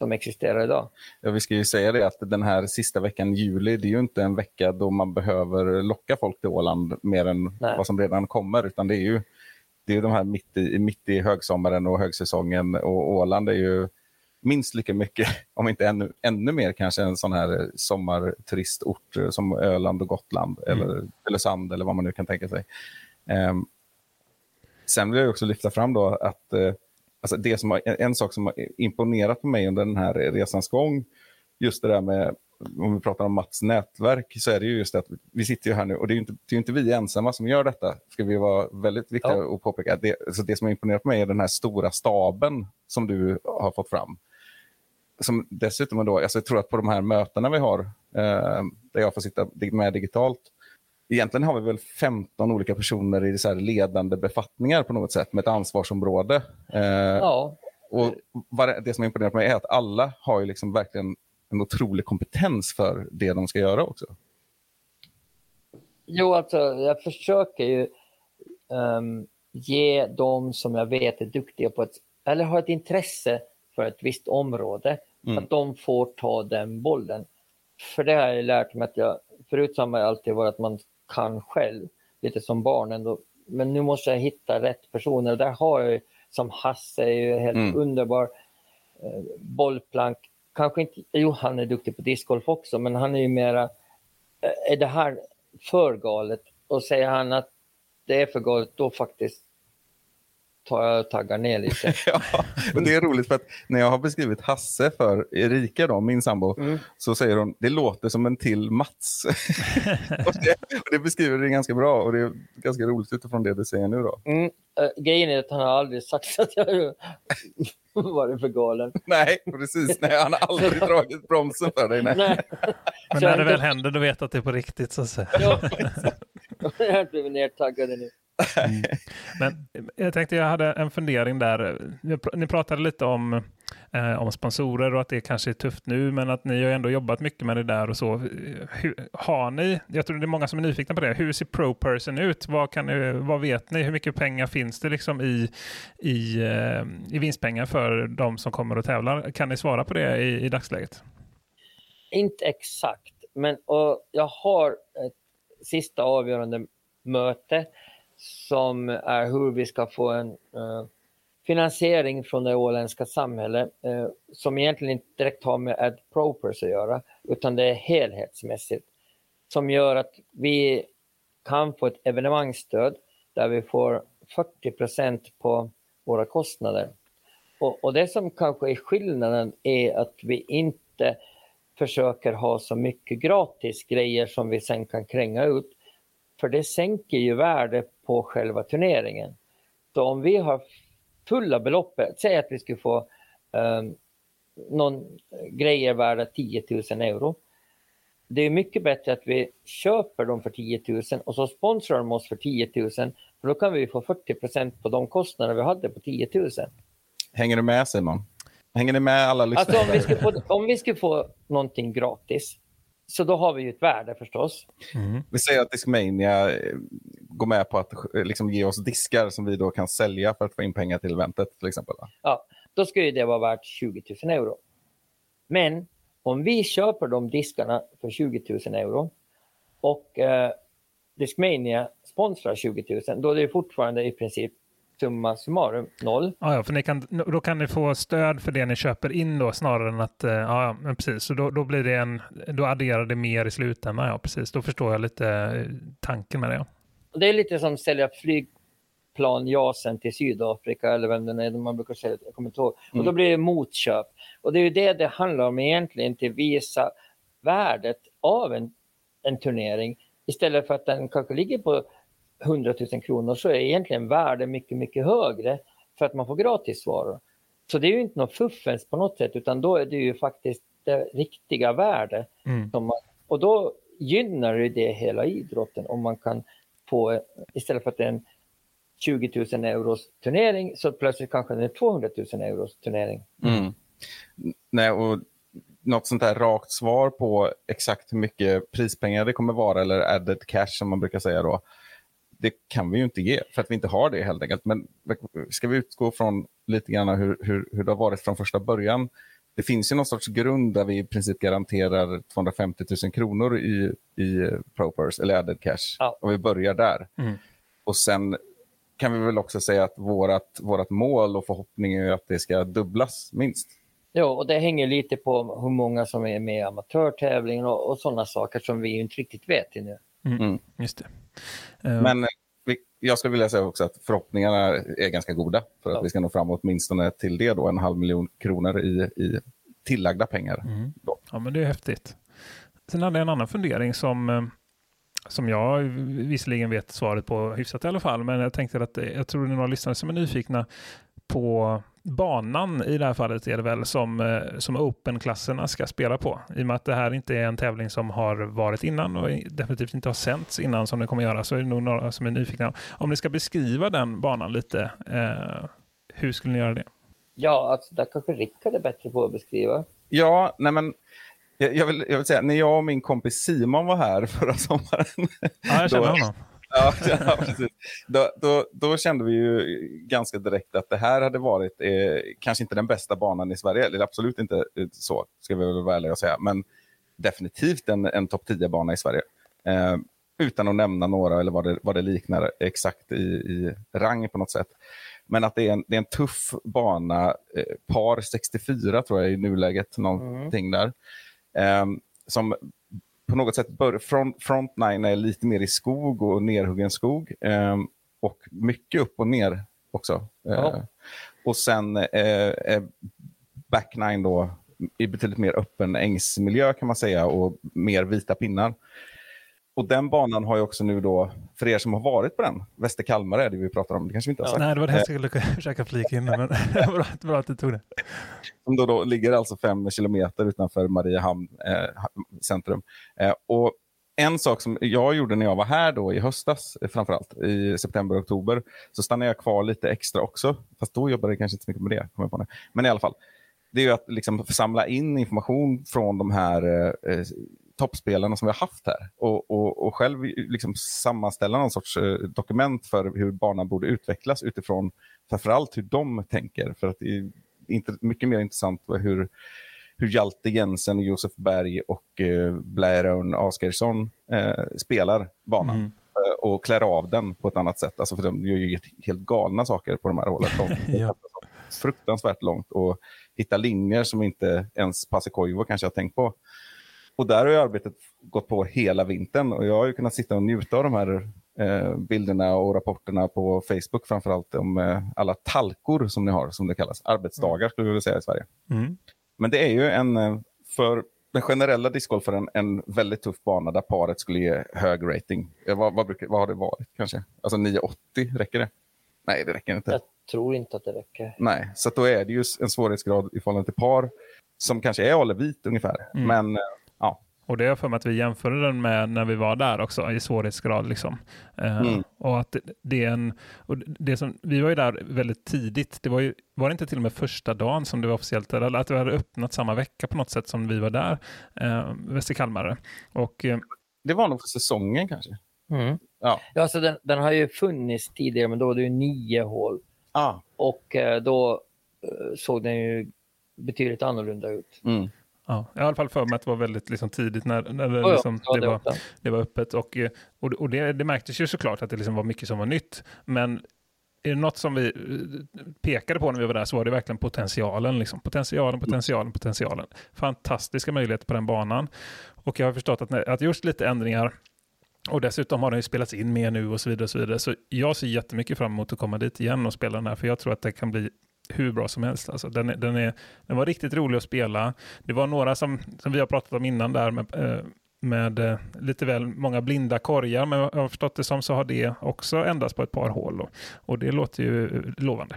C: som existerar idag.
B: Ja, vi ska ju säga det att den här sista veckan juli, det är ju inte en vecka då man behöver locka folk till Åland mer än Nej. vad som redan kommer, utan det är ju det är de här mitt i, mitt i högsommaren och högsäsongen och Åland är ju minst lika mycket, om inte ännu, ännu mer kanske, en sån här sommarturistort som Öland och Gotland mm. eller, eller Sand eller vad man nu kan tänka sig. Um, sen vill jag också lyfta fram då att uh, alltså det som har, en sak som har imponerat på mig under den här resans gång, just det där med, om vi pratar om Mats nätverk, så är det ju just att vi sitter ju här nu och det är ju inte, det är inte vi ensamma som gör detta, ska vi vara väldigt viktiga ja. att påpeka. Det, alltså det som har imponerat på mig är den här stora staben som du har fått fram. Som dessutom då, alltså jag tror att på de här mötena vi har, eh, där jag får sitta med digitalt, egentligen har vi väl 15 olika personer i så ledande befattningar på något sätt med ett ansvarsområde. Eh, ja. Och det som imponerar på mig är att alla har ju liksom verkligen en otrolig kompetens för det de ska göra också.
C: Jo, alltså jag försöker ju um, ge dem som jag vet är duktiga på ett, eller har ett intresse för ett visst område, mm. att de får ta den bollen. För det har jag lärt mig att jag, förut har man alltid varit att man kan själv, lite som barn ändå. Men nu måste jag hitta rätt personer och där har jag som Hasse, är ju helt mm. underbar eh, bollplank. Kanske inte, jo han är duktig på discgolf också, men han är ju mera, eh, är det här för galet? Och säger han att det är för galet, då faktiskt taggar ner lite.
B: ja, och det är roligt för att när jag har beskrivit Hasse för Erika, då, min sambo, mm. så säger hon det låter som en till Mats. och det, och det, beskriver det ganska bra och det är ganska roligt utifrån det du säger nu. Då.
C: Mm. Uh, grejen är att han har aldrig sagt att jag varit för galen.
B: nej, precis. Nej, han har aldrig dragit bromsen för dig. Nej. nej.
A: Men när det väl händer, då vet att det är på riktigt. Så att säga.
C: ja, jag har blivit nertaggade nu.
A: Mm. Men jag tänkte jag hade en fundering där. Ni pratade lite om, eh, om sponsorer och att det kanske är tufft nu, men att ni har ändå jobbat mycket med det där och så. Hur, har ni, jag tror det är många som är nyfikna på det, hur ser ProPerson ut? Vad, kan ni, vad vet ni? Hur mycket pengar finns det liksom i, i, eh, i vinstpengar för de som kommer och tävlar? Kan ni svara på det i, i dagsläget?
C: Inte exakt, men och jag har ett sista avgörande möte som är hur vi ska få en uh, finansiering från det åländska samhället uh, som egentligen inte direkt har med Ad Propers att göra utan det är helhetsmässigt som gör att vi kan få ett evenemangsstöd där vi får 40 procent på våra kostnader. Och, och, det som kanske är skillnaden är att vi inte försöker ha så mycket gratis grejer som vi sen kan kränga ut. För det sänker ju värdet på själva turneringen. Så om vi har fulla beloppet, säg att vi skulle få um, någon grejer värda 10 000 euro. Det är mycket bättre att vi köper dem för 10 000 och så sponsrar de oss för 10 000. För då kan vi få 40% på de kostnader vi hade på 10 000.
B: Hänger du med Simon? Hänger ni med alla
C: lyssnare? Alltså om vi, skulle få, om vi skulle få någonting gratis, så då har vi ju ett värde förstås.
B: Mm. Vi säger att Discmania eh, går med på att eh, liksom ge oss diskar som vi då kan sälja för att få in pengar till eventet till exempel.
C: Ja, då skulle det vara värt 20 000 euro. Men om vi köper de diskarna för 20 000 euro och eh, Discmania sponsrar 20 000, då är det fortfarande i princip summa summarum noll.
A: Ja, ja, för ni kan, då kan ni få stöd för det ni köper in då snarare än att, eh, ja, men precis, så då, då blir det en, då adderar det mer i slutändan, ja precis, då förstår jag lite eh, tanken med det. Ja.
C: Det är lite som att sälja flygplan JASen till Sydafrika eller vem det är man brukar säga, jag kommer inte ihåg. Och då blir det motköp. Och det är ju det det handlar om egentligen, till visa värdet av en, en turnering. Istället för att den kanske ligger på 100 000 kronor så är egentligen värdet mycket, mycket högre för att man får gratisvaror. Så det är ju inte något fuffens på något sätt utan då är det ju faktiskt det riktiga värdet.
A: Mm.
C: Man, och då gynnar det det hela idrotten om man kan få, istället för att det är en 20 000 euros turnering så plötsligt kanske det är 200 000 euros turnering.
B: Mm. Nej, och något sånt där rakt svar på exakt hur mycket prispengar det kommer vara eller added cash som man brukar säga då. Det kan vi ju inte ge för att vi inte har det helt enkelt. Men ska vi utgå från lite grann hur, hur, hur det har varit från första början. Det finns ju någon sorts grund där vi i princip garanterar 250 000 kronor i, i ProPers eller added cash.
C: Ja.
B: Och vi börjar där.
A: Mm.
B: Och sen kan vi väl också säga att vårat, vårat mål och förhoppning är att det ska dubblas minst.
C: Ja, och det hänger lite på hur många som är med i amatörtävlingen och, och sådana saker som vi inte riktigt vet ännu.
B: Mm.
A: Just det. Eh,
B: Men eh, jag skulle vilja säga också att förhoppningarna är ganska goda för att
C: Ja.
B: vi ska nå fram åtminstone till det då, en halv miljon kronor i, i tillagda pengar.
A: Mm. Ja, men det är häftigt. Sen hade jag en annan fundering som, eh, som jag visserligen vet svaret på hyfsat i alla fall, men jag tänkte att jag tror det är några lyssnare som är nyfikna på banan i det här fallet är det väl som, eh, som Open-klasserna ska spela på. I och med att det här inte är en tävling som har varit innan och definitivt inte har sänts innan som det kommer göra så är det nog några som är nyfikna. Om ni ska beskriva den banan lite, eh, hur skulle ni göra det?
C: Ja, alltså, där kanske Rickard är bättre på att beskriva.
B: Ja, nej men jag, jag, vill, jag vill säga, när jag och min kompis Simon var här förra sommaren,
A: Ja, jag känner
B: Då-
A: honom.
B: ja, ja, precis. Då, då, då kände vi ju ganska direkt att det här hade varit eh, kanske inte den bästa banan i Sverige, eller absolut inte eh, så, ska vi väl vara ärliga och säga, men definitivt en, en topp 10-bana i Sverige. Eh, utan att nämna några eller vad det, vad det liknar exakt i, i rang på något sätt. Men att det är en, det är en tuff bana, eh, par 64 tror jag i nuläget, någonting där. Eh, som på något sätt bör, front, front nine är lite mer i skog och nerhuggen skog. Eh, och mycket upp och ner också. Eh. Och sen eh, är back nine då i betydligt mer öppen ängsmiljö kan man säga och mer vita pinnar. Och den banan har ju också nu då, för er som har varit på den, Västerkalmar är det vi pratar om, det kanske vi inte har sagt.
A: Nej, det var det jag skulle försöka flika in, men bra, bra att du tog det.
B: som då, då ligger alltså fem kilometer utanför Mariehamn eh, centrum. Eh, och en sak som jag gjorde när jag var här då i höstas, eh, framförallt i september och oktober, så stannade jag kvar lite extra också. Fast då jobbade jag kanske inte så mycket med det. Kommer jag på nu. Men i alla fall, det är ju att liksom samla in information från de här eh, eh, toppspelarna som vi har haft här. Och, och, och själv liksom sammanställa någon sorts eh, dokument för hur banan borde utvecklas utifrån framförallt hur de tänker. För att det är inte, mycket mer intressant hur, hur Hjalte Jensen, och Josef Berg och eh, Blairön Asgeirsson eh, spelar banan.
A: Mm.
B: Eh, och klär av den på ett annat sätt. Alltså för de gör ju helt galna saker på de här hållen. De
A: Ja.
B: fruktansvärt långt och hitta linjer som inte ens Pasikoivo kanske har tänkt på. Och där har ju arbetet gått på hela vintern och jag har ju kunnat sitta och njuta av de här eh, bilderna och rapporterna på Facebook framförallt om eh, alla talkor som ni har, som det kallas. Arbetsdagar skulle vi vilja säga i Sverige.
A: Mm.
B: Men det är ju en, eh, för den generella discgolfaren, en väldigt tuff bana där paret skulle ge hög rating. Vad, vad, brukar, vad har det varit kanske? Alltså 980, räcker det? Nej, det räcker inte.
C: Jag tror inte att det räcker.
B: Nej, så då är det ju en svårighetsgrad i förhållande till par som kanske är alevit ungefär.
A: Mm.
B: Men ja,
A: Och det är för mig att vi jämförde den med när vi var där också i svårighetsgrad. Liksom. Eh,
B: Mm.
A: Och att det, är en, och det som, vi var ju där väldigt tidigt. Det var, ju, var det inte till och med första dagen som det var officiellt? Eller att det hade öppnat samma vecka på något sätt som vi var där, eh, Västerkalmare. Och eh,
B: det var nog för säsongen kanske.
C: Mm.
B: Ja.
C: Ja, alltså den, den har ju funnits tidigare, men då var det ju nio hål.
B: Ah.
C: Och då såg den ju betydligt annorlunda ut.
B: Mm.
A: Ja, i alla fall för mig att det var väldigt liksom, tidigt när, när det,
C: Oh,
A: liksom,
C: ja,
A: det,
C: det
A: var, det var öppet. Och, eh, och, och det, det märktes ju såklart att det liksom var mycket som var nytt. Men är det något som vi eh, pekade på när vi var där så var det verkligen potentialen. Liksom. Potentialen, potentialen, potentialen. Fantastiska möjligheter på den banan. Och jag har förstått att, att just lite ändringar och dessutom har den ju spelats in mer nu och så vidare. och Så vidare. Så jag ser jättemycket fram emot att komma dit igen och spela den här, för jag tror att det kan bli hur bra som helst. Alltså, den, är, den, är, den var riktigt rolig att spela. Det var några som, som vi har pratat om innan där med, eh, med eh, lite väl många blinda korgar, men jag har förstått det som så har det också ändrats på ett par hål. Och, och det låter ju lovande.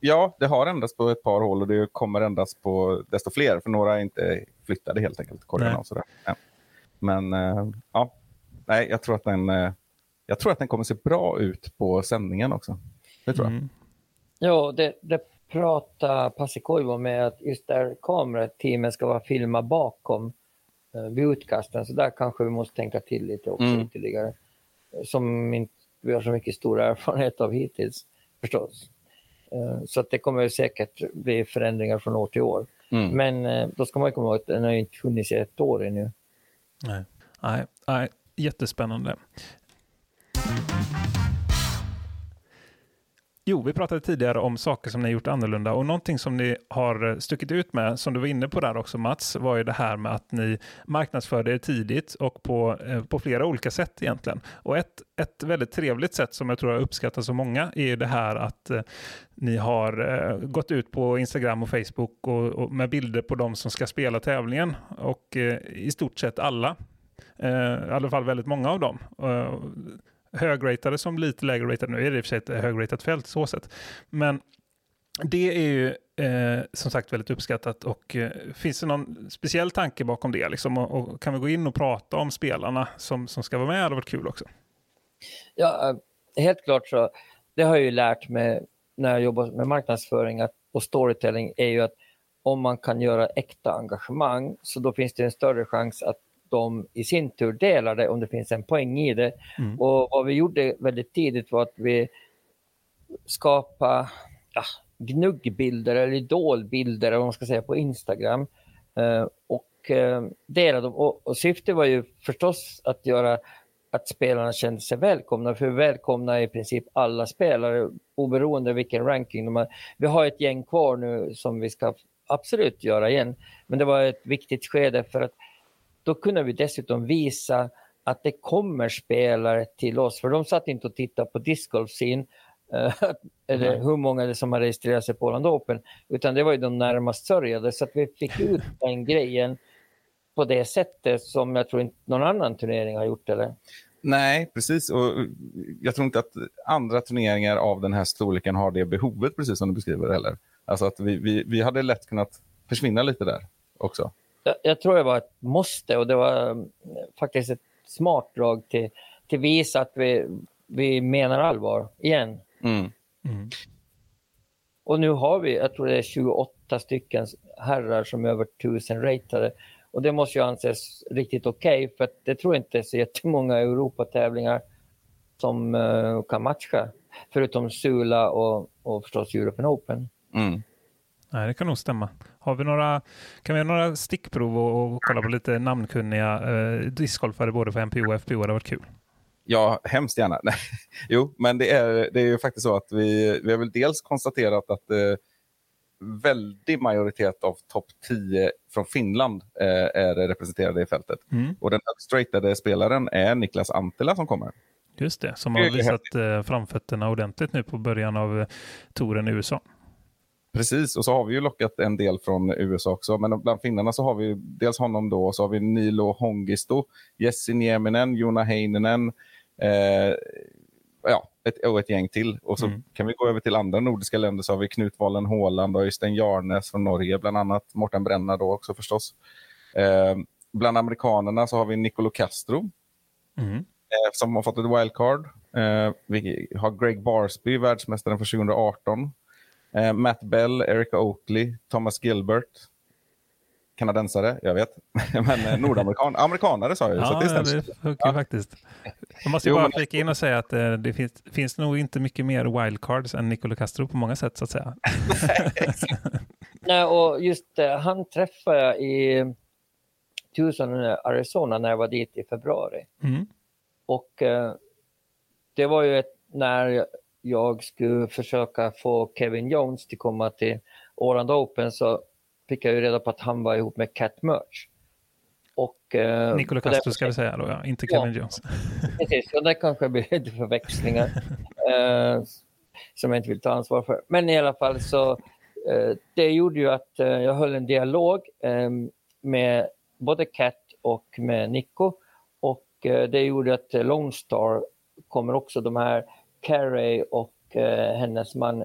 B: Ja, det har ändrats på ett par hål och det kommer ändras på desto fler, för några är inte flyttade helt enkelt, korgarna och sådär. Men eh, ja, nej, jag tror att den eh, jag tror att den kommer se bra ut på sändningen också. Det tror jag.
A: Mm.
C: Ja, det, det pratar Passikoivo med att just där kamerateamen ska vara filma bakom eh, vid utkasten, så där kanske vi måste tänka till lite också
B: Mm.
C: ytterligare. Som inte vi har så mycket stor erfarenhet av hittills förstås. Eh, Så att det kommer ju säkert bli förändringar från år till år.
B: Mm.
C: Men eh, då ska man ju komma ihåg att den har ju inte funnits i ett år ännu.
A: Nej. Nej, nej, jättespännande. Jo, vi pratade tidigare om saker som ni gjort annorlunda och någonting som ni har eh, stuckit ut med, som du var inne på där också Mats, var ju det här med att ni marknadsförde er tidigt och på, eh, på flera olika sätt egentligen. Och ett, ett väldigt trevligt sätt som jag tror har uppskattats av många är ju det här att eh, ni har gått ut på Instagram och Facebook och, och med bilder på de som ska spela tävlingen och i stort sett alla I alla fall väldigt många av dem. Högratade som lite lägre ratade. Nu är det i och för sig ett högratat fält så sett. Men det är ju eh, som sagt väldigt uppskattat och eh, finns det någon speciell tanke bakom det? Liksom, och, och kan vi gå in och prata om spelarna som, som ska vara med? Det hade varit kul också.
C: Ja, eh, helt klart så. Det har jag ju lärt mig när jag jobbar med marknadsföring att, och storytelling är ju att om man kan göra äkta engagemang så då finns det en större chans att de i sin tur delar det om det finns en poäng i det.
A: Mm.
C: Och vad vi gjorde väldigt tidigt var att vi skapade ja, gnuggbilder eller idolbilder eller vad man ska säga på Instagram eh, och eh, delade dem. Och, och syftet var ju förstås att göra att spelarna kände sig välkomna, för vi välkomnar i princip alla spelare oberoende vilken ranking de har. Vi har ett gäng kvar nu som vi ska absolut göra igen, men det var ett viktigt skede för att då kunde vi dessutom visa att det kommer spelare till oss, för de satt inte och tittade på discgolf scene, eh, eller hur många det som har registrerat sig på Åland Open, utan det var ju de närmast sörjade, så att vi fick ut den grejen på det sättet som jag tror inte någon annan turnering har gjort. Eller?
B: Nej, precis. Och jag tror inte att andra turneringar av den här storleken har det behovet, precis som du beskriver heller. Alltså att vi, vi, vi hade lätt kunnat försvinna lite där också.
C: Jag, jag tror det var ett måste och det var mm, faktiskt ett smart drag till, till visa att vi, vi menar allvar igen.
B: Mm.
A: Mm.
C: Och nu har vi, jag tror det är 28 stycken herrar som är över 1000 ratade. Och det måste ju anses riktigt okej för att det tror jag inte är så jättemånga Europatävlingar som eh, kan matcha. Förutom Sula och, och förstås European Open.
B: Mm.
A: Nej, det kan nog stämma. Har vi några, kan vi göra några stickprov och, och kolla på lite namnkunniga eh, discgolfare både för MPO och FPO? Det hade varit kul.
B: Ja, hemskt gärna. Nej. Jo, men det är, det är ju faktiskt så att vi, vi har väl dels konstaterat att eh, väldig majoritet av topp 10 från Finland eh, är representerade i fältet.
A: Mm.
B: Och den högst ratade spelaren är Niklas Antila som kommer.
A: Just det, som har visat eh, framfötterna ordentligt nu på början av eh, touren i USA.
B: Precis, och så har vi ju lockat en del från USA också. Men bland finnarna så har vi dels honom då, och så har vi Nilo Hongisto, Jesse Nieminen, Jona Heininen, eh, ja, ett, och ett gäng till. Och så
A: Mm.
B: kan vi gå över till andra nordiska länder så har vi Knut Wallen Håland och Øystein Jarnes från Norge bland annat. Morten Brenna då också förstås. Eh, bland amerikanerna så har vi Nicolo Castro
A: Mm.
B: eh, som har fått ett wildcard. Eh, vi har Greg Barsby, världsmästaren för 2018. Eh, Matt Bell, Erica Oakley, Thomas Gilbert. Kanadensare, jag vet. Men eh, nordamerikan, amerikanare sa jag ju. så
A: Ja,
B: det
A: det funkar
B: Ja.
A: faktiskt. Jag måste
B: Jo,
A: bara
B: men-
A: flika in och säga att eh, det finns, finns nog inte mycket mer wildcards än Nicolo Castro på många sätt så att säga.
C: Nej, och just eh, han träffade jag i Tucson, Arizona, när jag var dit i februari.
A: Mm.
C: Och eh, det var ju ett, när jag skulle försöka få Kevin Jones till komma till Åland Open så fick jag ju reda på att han var ihop med Cat Merch. Och, eh, det-
A: Castro ska vi säga då, ja. inte Kevin Jones.
C: Precis, och det kanske blir lite förväxlingar eh, som jag inte vill ta ansvar för. Men i alla fall så eh, det gjorde ju att eh, jag höll en dialog eh, med både Cat och med Nico och eh, det gjorde att Lone Star kommer också de här Carey och eh, hennes man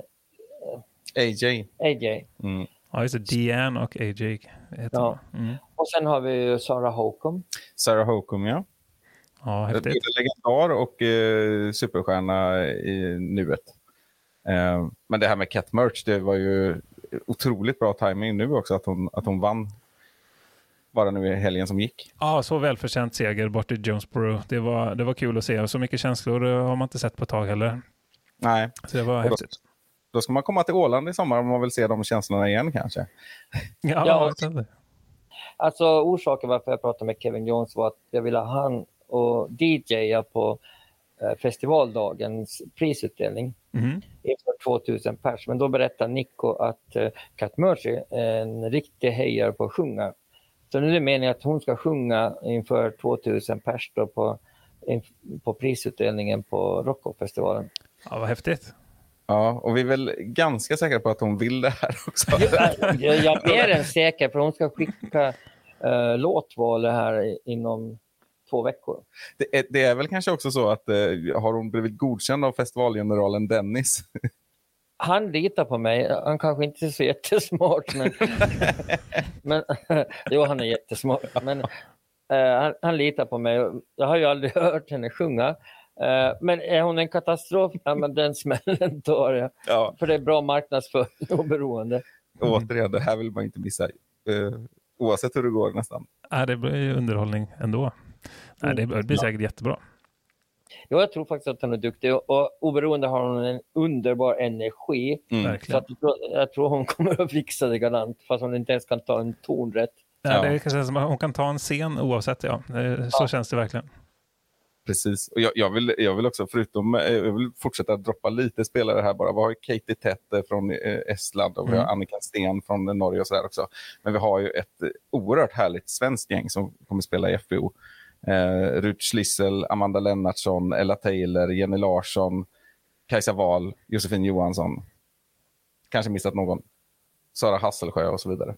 B: AJ.
C: AJ.
B: Mm.
A: Ja, just det. Deanne och AJ heter
C: Ja.
A: Mm.
C: Och sen har vi ju Sarah Hokum.
B: Sarah Hokum, ja.
A: Ja, häftigt.
B: legendar och eh, superstjärna i nuet. Eh, men det här med Cat Merch, det var ju otroligt bra timing nu också att hon, att hon vann. Bara nu i helgen som gick.
A: Ja, så välförtjänt seger bort i Jonesboro. Det var, det var kul att se. Och Så mycket känslor eh, har man inte sett på ett tag heller.
B: Nej,
A: Så det var
B: Och då-
A: häftigt.
B: då ska man komma till Åland i sommar om man vill se de känslorna igen kanske.
A: Ja,
C: Ja.
A: inte.
C: Alltså orsaken varför jag pratade med Kevin Jones var att jag ville ha han och DJa på eh, festivaldagens prisutdelning
A: Mhm.
C: inför 2000 pers. Men då berättade Nico att eh, Cat Mercy är en riktig hejare på att sjunga. Så nu är det meningen att hon ska sjunga inför 2000 pers då på, på prisutdelningen på Rockofestivalen.
A: Ja, vad häftigt.
B: Ja, och vi är väl ganska säkra på att hon vill det här också.
C: Jag, jag är mer än säker för hon ska skicka eh, låtval här inom två veckor.
B: Det är, det är väl kanske också så att eh, har hon blivit godkänd av festivalgeneralen Dennis?
C: Han litar på mig. Han kanske inte är så jättesmart. Men, men, jo, han är jättesmart. Men eh, han, han litar på mig. Jag har ju aldrig hört henne sjunga. Eh, men är hon en katastrof? Ja, men den smällen tar jag.
B: Ja,
C: För det är bra marknadsföring och beroende.
B: återigen, det här vill man inte missa. Eh, oavsett hur det går nästan.
A: Ja, det blir ju underhållning ändå. Nej, det blir säkert jättebra.
C: Jo, jag tror faktiskt att hon är duktig. Och, och oberoende har hon en underbar energi.
B: Mm.
C: Så
A: Verkligen.
C: att, jag tror- hon kommer att fixa det galant fast hon inte ens kan ta en ton rätt.
A: Ja,
B: Ja.
A: det kanske är som att hon kan ta en scen oavsett. Ja. Det- Så
C: Ja.
A: känns det verkligen.
B: Precis. Och jag, jag, vill, jag vill också, förutom, eh, jag vill fortsätta droppa lite spelare här bara. Vi har ju Katie Tett eh, från eh, Estland och vi har
A: Mm.
B: Annika Sten från eh, Norge och sådär också. Men vi har ju ett eh, oerhört härligt svenskt gäng som kommer spela i FBO. Eh, Rut Schlissel, Amanda Lennartsson, Ella Taylor, Jenny Larsson, Kajsa Wahl, Josefin Johansson. Kanske missat någon. Sara Hasselsjö och så vidare.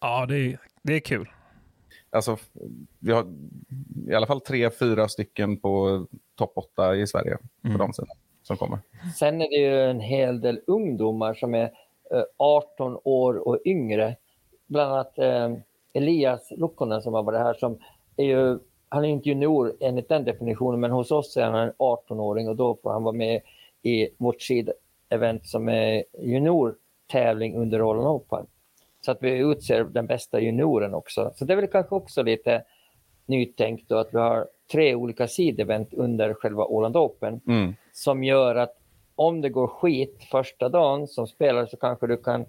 A: Ja, det är, det är kul.
B: Alltså, vi har i alla fall tre, fyra stycken på topp åtta i Sverige på
A: Mm.
B: de sidan som kommer.
C: Sen är det ju en hel del ungdomar som är eh, 18 år och yngre. Bland annat eh, Elias Lukkonen som har varit här som är ju, han är inte junior enligt den definitionen men hos oss är han en 18-åring och då får han vara med i vårt skidevent som är juniortävling under Roland Open. Så att vi utser den bästa junioren också. Så det är väl kanske också lite nytänkt då att vi har tre olika sidevent under själva Åland Open
B: Mm.
C: som gör att om det går skit första dagen som spelare så kanske du kan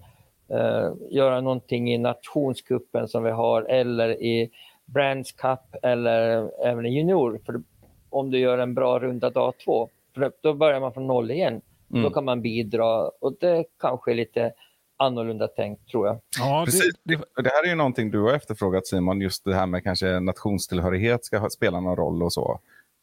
C: eh, göra någonting i nationskuppen som vi har eller i Brands Cup eller även i junior. För om du gör en bra runda dag två, för då börjar man från noll igen.
B: Mm.
C: Då kan man bidra och det kanske är lite annorlunda tänkt tror jag.
A: Ja,
B: Precis.
A: det, det,
B: Och Det här är ju någonting du har efterfrågat Simon, just det här med kanske nationstillhörighet ska spela någon roll och så.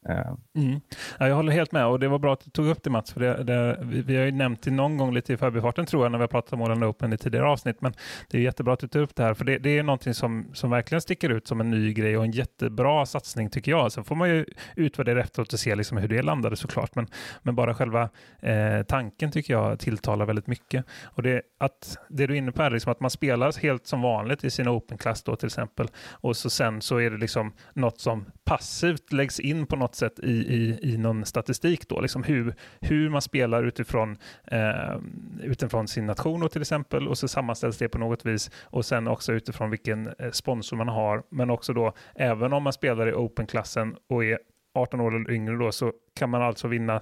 B: Eh.
A: Mm. Ja, jag håller helt med och det var bra att du tog upp det Mats. För det, det, vi, vi har ju nämnt det någon gång lite i förbifarten tror jag när vi har pratat om Åland Open i tidigare avsnitt. Men det är jättebra att du tar upp det här för det, det är någonting som, som verkligen sticker ut som en ny grej och en jättebra satsning tycker jag. Sen får man ju utvärdera efteråt och se liksom hur det landade såklart. Men, men bara själva eh, tanken tycker jag tilltalar väldigt mycket. Och det, att, det du är inne på är liksom att man spelar helt som vanligt i sin Open-klass då till exempel. Och så sen så är det liksom något som passivt läggs in på något sätt i, i, i någon statistik då, liksom hur, hur man spelar utifrån, eh, utifrån sin nation då, till exempel och så sammanställs det på något vis och sen också utifrån vilken eh, sponsor man har, men också då även om man spelar i Open-klassen och är 18 år eller yngre då så kan man alltså vinna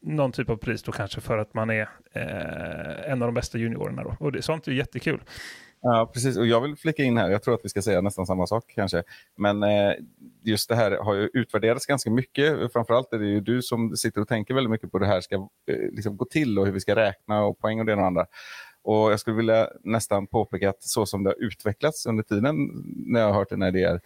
A: någon typ av pris då kanske för att man är eh, en av de bästa juniorerna då. Och det, sånt är jättekul.
B: Ja, precis. Och jag vill flika in här, jag tror att vi ska säga nästan samma sak kanske. Men eh, just det här har ju utvärderats ganska mycket. Framförallt är det ju du som sitter och tänker väldigt mycket på hur det här ska eh, liksom gå till och hur vi ska räkna och poäng och det och det andra. Och jag skulle vilja nästan påpeka att så som det har utvecklats under tiden när jag har hört dina idéer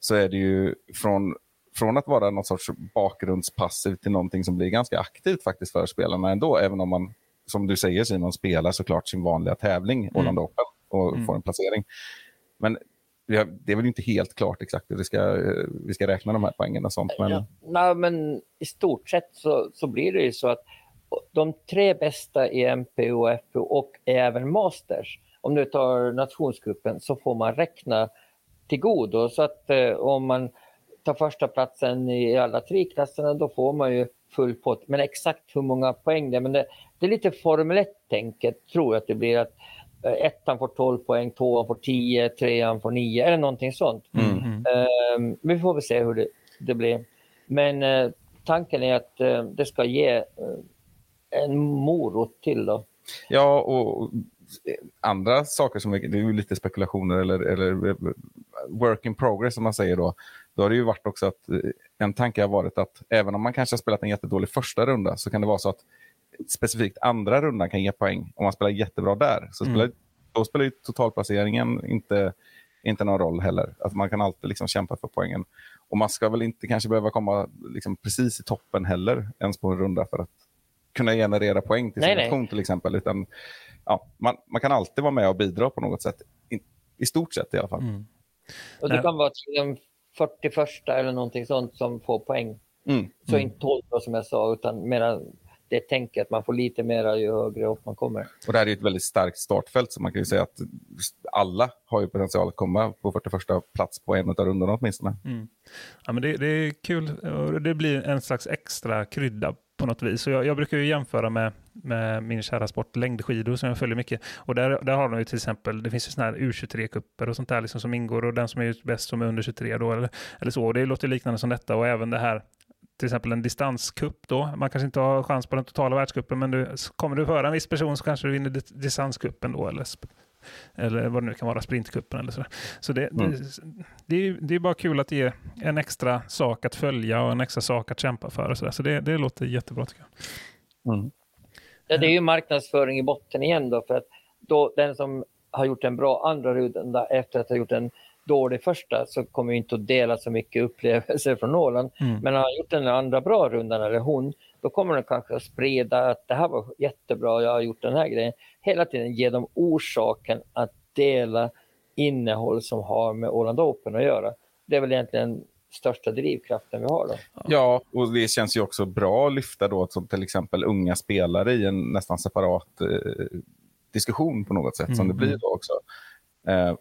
B: så är det ju från, från att vara något sorts bakgrundspassiv till någonting som blir ganska aktivt faktiskt för spelarna ändå. Även om man, som du säger Simon, spelar såklart sin vanliga tävling, Åland Open, och
A: Mm.
B: får en placering. Men vi det är väl inte helt klart exakt hur det ska, eh, vi ska räkna de här poängen och sånt. Men,
C: Ja, nej, men i stort sett så, så blir det ju så att de tre bästa i MP och FO och även Masters, om du tar nationsgruppen, så får man räkna till godo. Så att eh, om man tar första platsen i alla tre klasserna, då får man ju full pott. Men exakt hur många poäng det är, men det, det är lite Formel 1-tänket, tror jag att det blir. att Ettan får 12 poäng, tvåan får 10, trean får 9 eller någonting sånt.
A: Mm.
C: Eh, vi får väl se hur det, det blir. Men eh, tanken är att eh, det ska ge eh, en morot till. Då.
B: Ja, och andra saker som är, det är ju lite spekulationer eller, eller work in progress som man säger då. Då har det ju varit också att eh, en tanke har varit att även om man kanske har spelat en jättedålig första runda så kan det vara så att specifikt andra rundan kan ge poäng om man spelar jättebra där. Så spelar, då spelar ju totalplaceringen inte, inte någon roll heller. Att man kan alltid liksom kämpa för poängen. Och man ska väl inte kanske behöva komma liksom precis i toppen heller ens på en runda för att kunna generera poäng till sin
C: Nej, nej.
B: nation till exempel. Utan, ja, man, man kan alltid vara med och bidra på något sätt. I, i stort sett i alla fall.
A: Mm.
C: Och det kan vara till den 41 eller någonting sånt som får poäng.
B: Mm.
C: Så inte 12 då, som jag sa, utan mera det tänket att man får lite mera ju högre upp man kommer.
B: Och det här är ju ett väldigt starkt startfält så man kan ju säga att alla har ju potential att komma på 41 plats på en av rundorna åtminstone.
A: Ja, men det, det är kul det blir en slags extra krydda på något vis. Så jag, jag brukar ju jämföra med, med min kära sport längdskidor som jag följer mycket. Och där, där har de ju till exempel, det finns ju sådana här U23-kupper och sånt där liksom som ingår och den som är bäst som är under 23 då eller, eller så. Och det låter liknande som detta och även det här till exempel en distanscup då. Man kanske inte har chans på den totala världscupen men du, kommer du föra en viss person så kanske du vinner dis- distanscupen då eller, eller vad det nu kan vara, sprintcupen eller så. Så det,
B: Mm.
A: det, det, är, det är bara kul att ge en extra sak att följa och en extra sak att kämpa för. Och så där. så det, det låter jättebra tycker jag.
B: Mm.
C: Ja, det är ju marknadsföring i botten igen då, för att då den som har gjort en bra andra runda efter att ha gjort en dålig första så kommer ju inte att dela så mycket upplevelser från Åland.
A: Mm.
C: Men har han gjort den andra bra rundan, eller hon, då kommer den kanske att sprida att det här var jättebra, jag har gjort den här grejen. Hela tiden ge dem orsaken att dela innehåll som har med Åland Open att göra. Det är väl egentligen största drivkraften vi har då.
B: Ja, och det känns ju också bra att lyfta då som till exempel unga spelare i en nästan separat eh, diskussion på något sätt som det blir då också. Eh,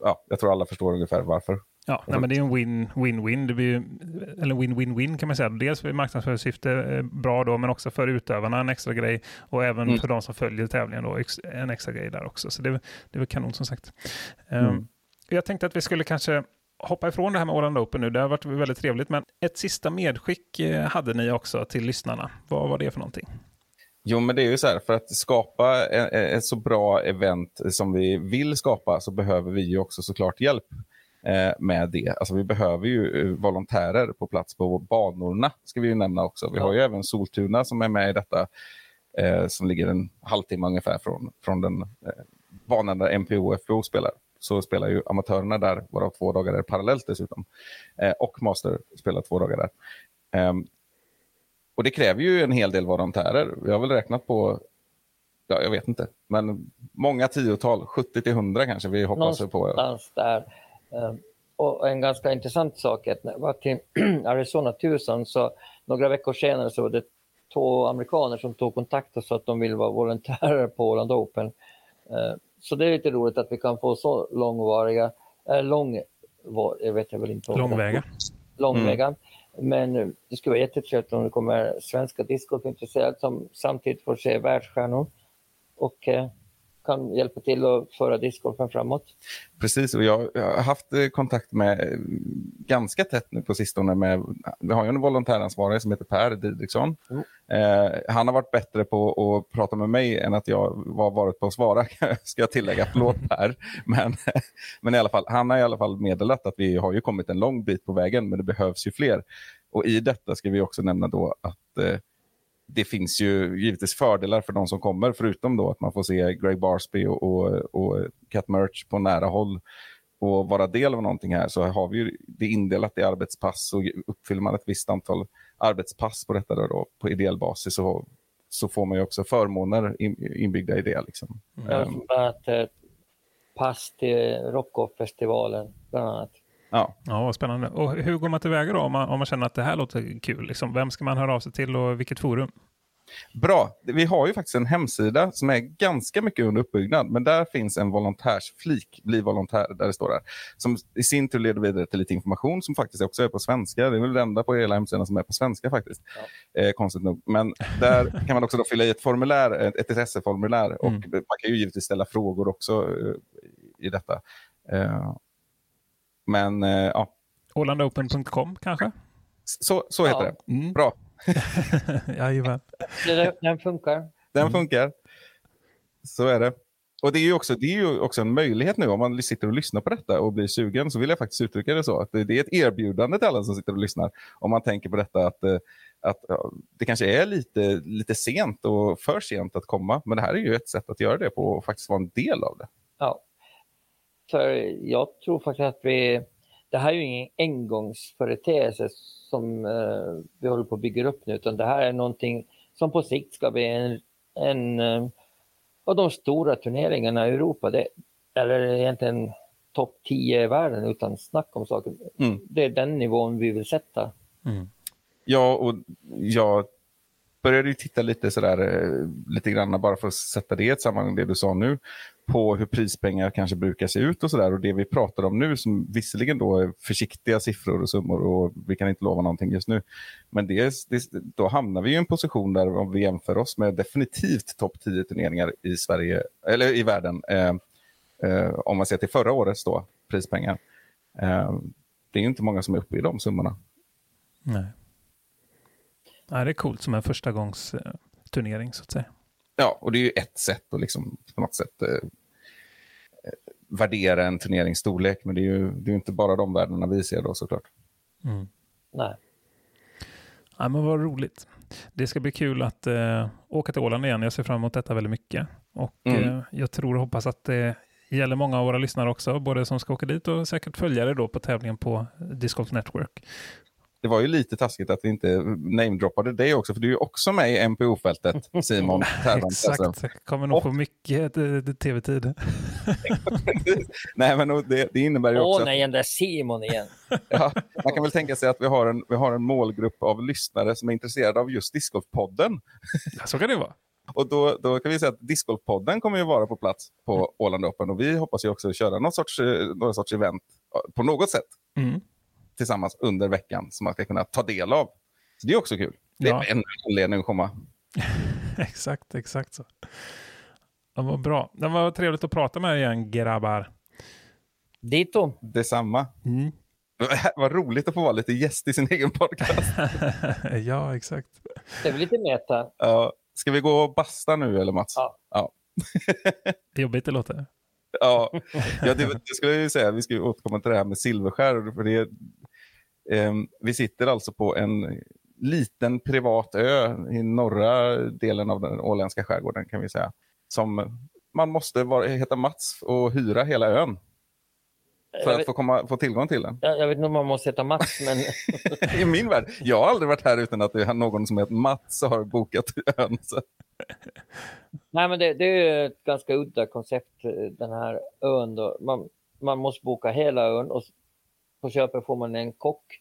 B: ja, jag tror alla förstår ungefär varför.
A: Ja, nej, men det är en win- win-win. Det blir ju, eller win-win-win kan man säga. Dels för marknadsföringssyfte eh, bra då, men också för utövarna en extra grej. Och även
B: Mm.
A: för de som följer tävlingen då, en extra grej där också. Så det, det är väl kanon som sagt. Ehm,
B: Mm.
A: Jag tänkte att vi skulle kanske hoppa ifrån det här med Åland Open nu. Det har varit väldigt trevligt, men ett sista medskick eh, hade ni också till lyssnarna. Vad var det för någonting?
B: Jo, men det är ju så här, för att skapa ett, så bra event som vi vill skapa så behöver vi ju också såklart hjälp eh, med det. Alltså vi behöver ju eh, volontärer på plats på banorna, ska vi ju nämna också. Vi har ju även Soltuna som är med i detta, eh, som ligger en halvtimme ungefär från, från den eh, banan där MPO och FPO spelar. Så spelar ju amatörerna där, varav två dagar är parallellt dessutom. Eh, och Master spelar två dagar där. Ehm, och det kräver ju en hel del volontärer. Vi har väl räknat på, ja jag vet inte, men många tiotal, 70 till 100 kanske vi hoppas på.
C: Någonstans där. Eh, Och en ganska intressant sak är att när jag var till Arizona Tucson så några veckor senare så var det två amerikaner som tog kontakt och sa att de vill vara volontärer på Åland Open. Eh, Så det är lite roligt att vi kan få så långvariga, äh, lång, var- jag vet jag väl inte.
A: Långväga.
C: långväga. Men eh, det skulle vara jättetrevligt om det kommer svenska discgolfintresserade som samtidigt får se världsstjärnor. Och eh, kan hjälpa till att föra discgolfen framåt.
B: Precis, och jag, har haft eh, kontakt med eh, ganska tätt nu på sistone med, vi har ju en volontäransvarig som heter Per Didriksson.
C: Mm.
B: Eh, han har varit bättre på att prata med mig än att jag var varit på att svara, ska jag tillägga. Förlåt Per. Men, men i alla fall, han har i alla fall meddelat att vi har ju kommit en lång bit på vägen, men det behövs ju fler. Och i detta ska vi också nämna då att eh, det finns ju givetvis fördelar för de som kommer, förutom då att man får se Greg Barsby och, och, och Cat Merch på nära håll och vara del av någonting här så har vi ju det indelat i arbetspass och uppfyller man ett visst antal arbetspass på detta då, då på ideell basis så, så får man ju också förmåner inbyggda i det. Liksom.
C: Mm.
B: Ehm,
C: bland annat pass till Rockoff-festivalen bland annat
B: ja.
A: Ja, vad spännande. Och hur går man tillväga då om man, om man känner att det här låter kul? Liksom, vem ska man höra av sig till och vilket forum?
B: Bra. Vi har ju faktiskt en hemsida som är ganska mycket under uppbyggnad, men där finns en volontärsflik, bli volontär, där det står där, som i sin tur leder vidare till lite information som faktiskt också är på svenska. Det är väl det enda på hela hemsidan som är på svenska faktiskt, eh, konstigt nog. Men där kan man också då fylla i ett formulär, ett, ett intresseformulär, och
A: Mm.
B: man kan ju givetvis ställa frågor också eh, i detta. Eh, men eh, ja,
A: Ålandopen.com kanske?
B: så, så heter
C: Ja.
B: det.
A: Mm.
B: Bra,
A: Jajamän.
C: Den funkar.
B: den
A: Mm.
B: funkar. Så är det. Och det är, ju också, det är ju också en möjlighet nu om man sitter och lyssnar på detta och blir sugen så vill jag faktiskt uttrycka det så. att Det det är ett erbjudande till alla som sitter och lyssnar. Om man tänker på detta att, eh, att ja, det kanske är lite, lite sent och för sent att komma. Men det här är ju ett sätt att göra det på och faktiskt vara en del av det.
C: Ja. För jag tror faktiskt att vi... Det här är ju ingen engångsföreteelse som eh, vi håller på att bygga upp nu, utan det här är någonting som på sikt ska bli en, en eh, av de stora turneringarna i Europa. Det, eller egentligen topp 10 i världen utan snack om saken.
B: Mm.
C: Det är den nivån vi vill sätta.
A: Mm.
B: Ja, och jag började ju titta lite sådär, eh, lite grann bara för att sätta det i ett sammanhang, det du sa nu, på hur prispengar kanske brukar se ut och sådär. Och det vi pratar om nu, som visserligen då är försiktiga siffror och summor och vi kan inte lova någonting just nu. Men det, det, då hamnar vi i en position där om vi jämför oss med definitivt topp 10 turneringar i Sverige, eller i världen, eh, eh, om man ser till förra årets då, prispengar. Eh, det är inte många som är uppe i de summorna.
A: Nej. Nej, det är coolt som en första gångs eh, turnering så att säga.
B: Ja, och det är ju ett sätt att liksom på något sätt eh, eh, värdera en turneringsstorlek. Men det är ju det är inte bara de värdena vi ser då såklart.
A: Mm.
C: Nej.
A: Ja, men vad roligt. Det ska bli kul att eh, åka till Åland igen. Jag ser fram emot detta väldigt mycket. Och
B: Mm.
A: eh, jag tror och hoppas att det gäller många av våra lyssnare också, både som ska åka dit och säkert följare då på tävlingen på Disc Golf Network.
B: Det var ju lite taskigt att vi inte namedroppade dig också, för du är ju också med i MPO-fältet, Simon.
A: Exakt, kommer nog
B: Och-
A: få mycket eh, tv-tid.
B: Nej, men det, det innebär ju också
C: Åh
B: att
C: nej, den där Simon igen.
B: ja, man kan väl tänka sig att vi har, en, vi har en målgrupp av lyssnare som är intresserade av just Discgolf-podden.
A: Ja, så kan det vara.
B: Och då, då kan vi säga att Discgolf-podden kommer ju vara på plats på Åland Open och vi hoppas ju också köra någon sorts, eh, någon sorts event på något sätt.
A: Mm.
B: Tillsammans under veckan som man ska kunna ta del av. Så det är också kul. Det är
A: Ja.
B: en anledning att komma.
A: exakt, exakt så. Ja, vad bra. Det var trevligt att prata med er igen, grabbar.
C: Dito.
B: Detsamma.
A: Mm.
B: Vad roligt att få vara lite gäst i sin egen podcast.
A: ja, exakt.
C: Det är väl lite meta.
B: Ja, ska vi gå och basta nu eller Mats?
C: Ja.
B: ja.
A: Jobbigt det låter.
B: Ja, ja det, det skulle jag ju säga. Vi ska ju återkomma till det här med silverskär. För det, vi sitter alltså på en liten privat ö i norra delen av den åländska skärgården kan vi säga. Som man måste vara, heta Mats och hyra hela ön för att få, komma, få tillgång till den.
C: jag, jag vet inte om man måste heta Mats, men
B: I min värld. Jag har aldrig varit här utan att det är någon som heter Mats har bokat ön. Så.
C: Nej, men det, det är ett ganska udda koncept, eh, den här ön. Då. Man, man måste boka hela ön och på köpet får man en kock.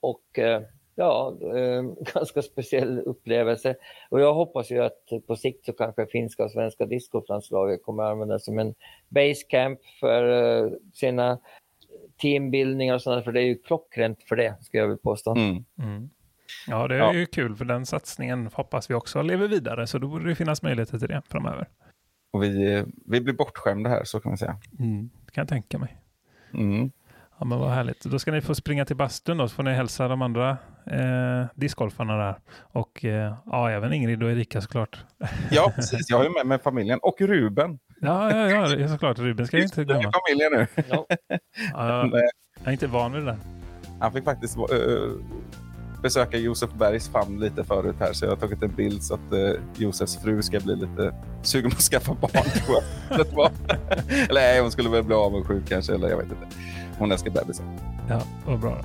C: Och eh, ja, eh, ganska speciell upplevelse. Och jag hoppas ju att på sikt så kanske finska och svenska discgolflandslaget kommer att användas som en basecamp för eh, sina teambildningar och sådant, för det är ju klockrent för det, ska jag vilja påstå.
B: Mm.
A: Mm. Ja, det är
B: Ja.
A: ju kul för den satsningen hoppas vi också lever vidare, så då borde det finnas möjligheter till det framöver.
B: Och vi, vi blir bortskämda här, så kan man säga.
A: Mm, det kan jag tänka mig.
B: Mm.
A: Ja, men vad härligt. Då ska ni få springa till bastun då, så får ni hälsa de andra eh, discgolfarna där. Och eh, ja, även Ingrid och Erika såklart.
B: Ja, precis. Jag är med med familjen. Och Ruben.
A: Ja, ja, ja såklart. Ruben ska jag inte glömma.
B: familjen nu.
C: Ja.
A: Ja, jag,
B: Nej,
A: jag är inte van vid det där.
B: Han fick faktiskt eh, besöka Josef Bergs famn lite förut här, så jag har tagit en bild så att uh, Josefs fru ska bli lite sugen på att skaffa barn. tror jag. Eller nej, hon skulle väl bli avundsjuk kanske, eller jag vet inte. Hon älskar bebisar.
A: Ja, vad bra.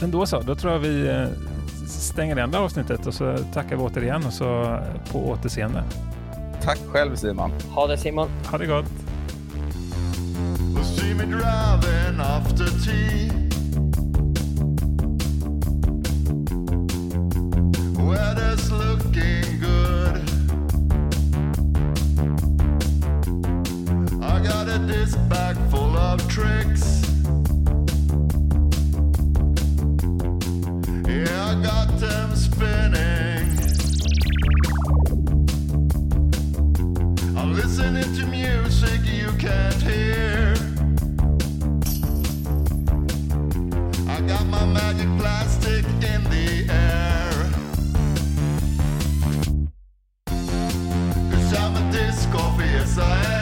A: Men då så, då tror jag vi eh, stänger det här avsnittet och så tackar vi återigen och så på återseende.
B: Tack själv Simon.
C: Ha det Simon.
A: Ha det gott!
D: See me driving after tea. Weather's looking good. Got a disc bag full of tricks. Yeah, I got them spinning. I'm listening to music you can't hear. I got my magic plastic in the air. Cause I'm a disc yes I am.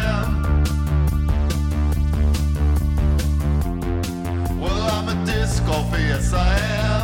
D: A disc golfer, yes I am.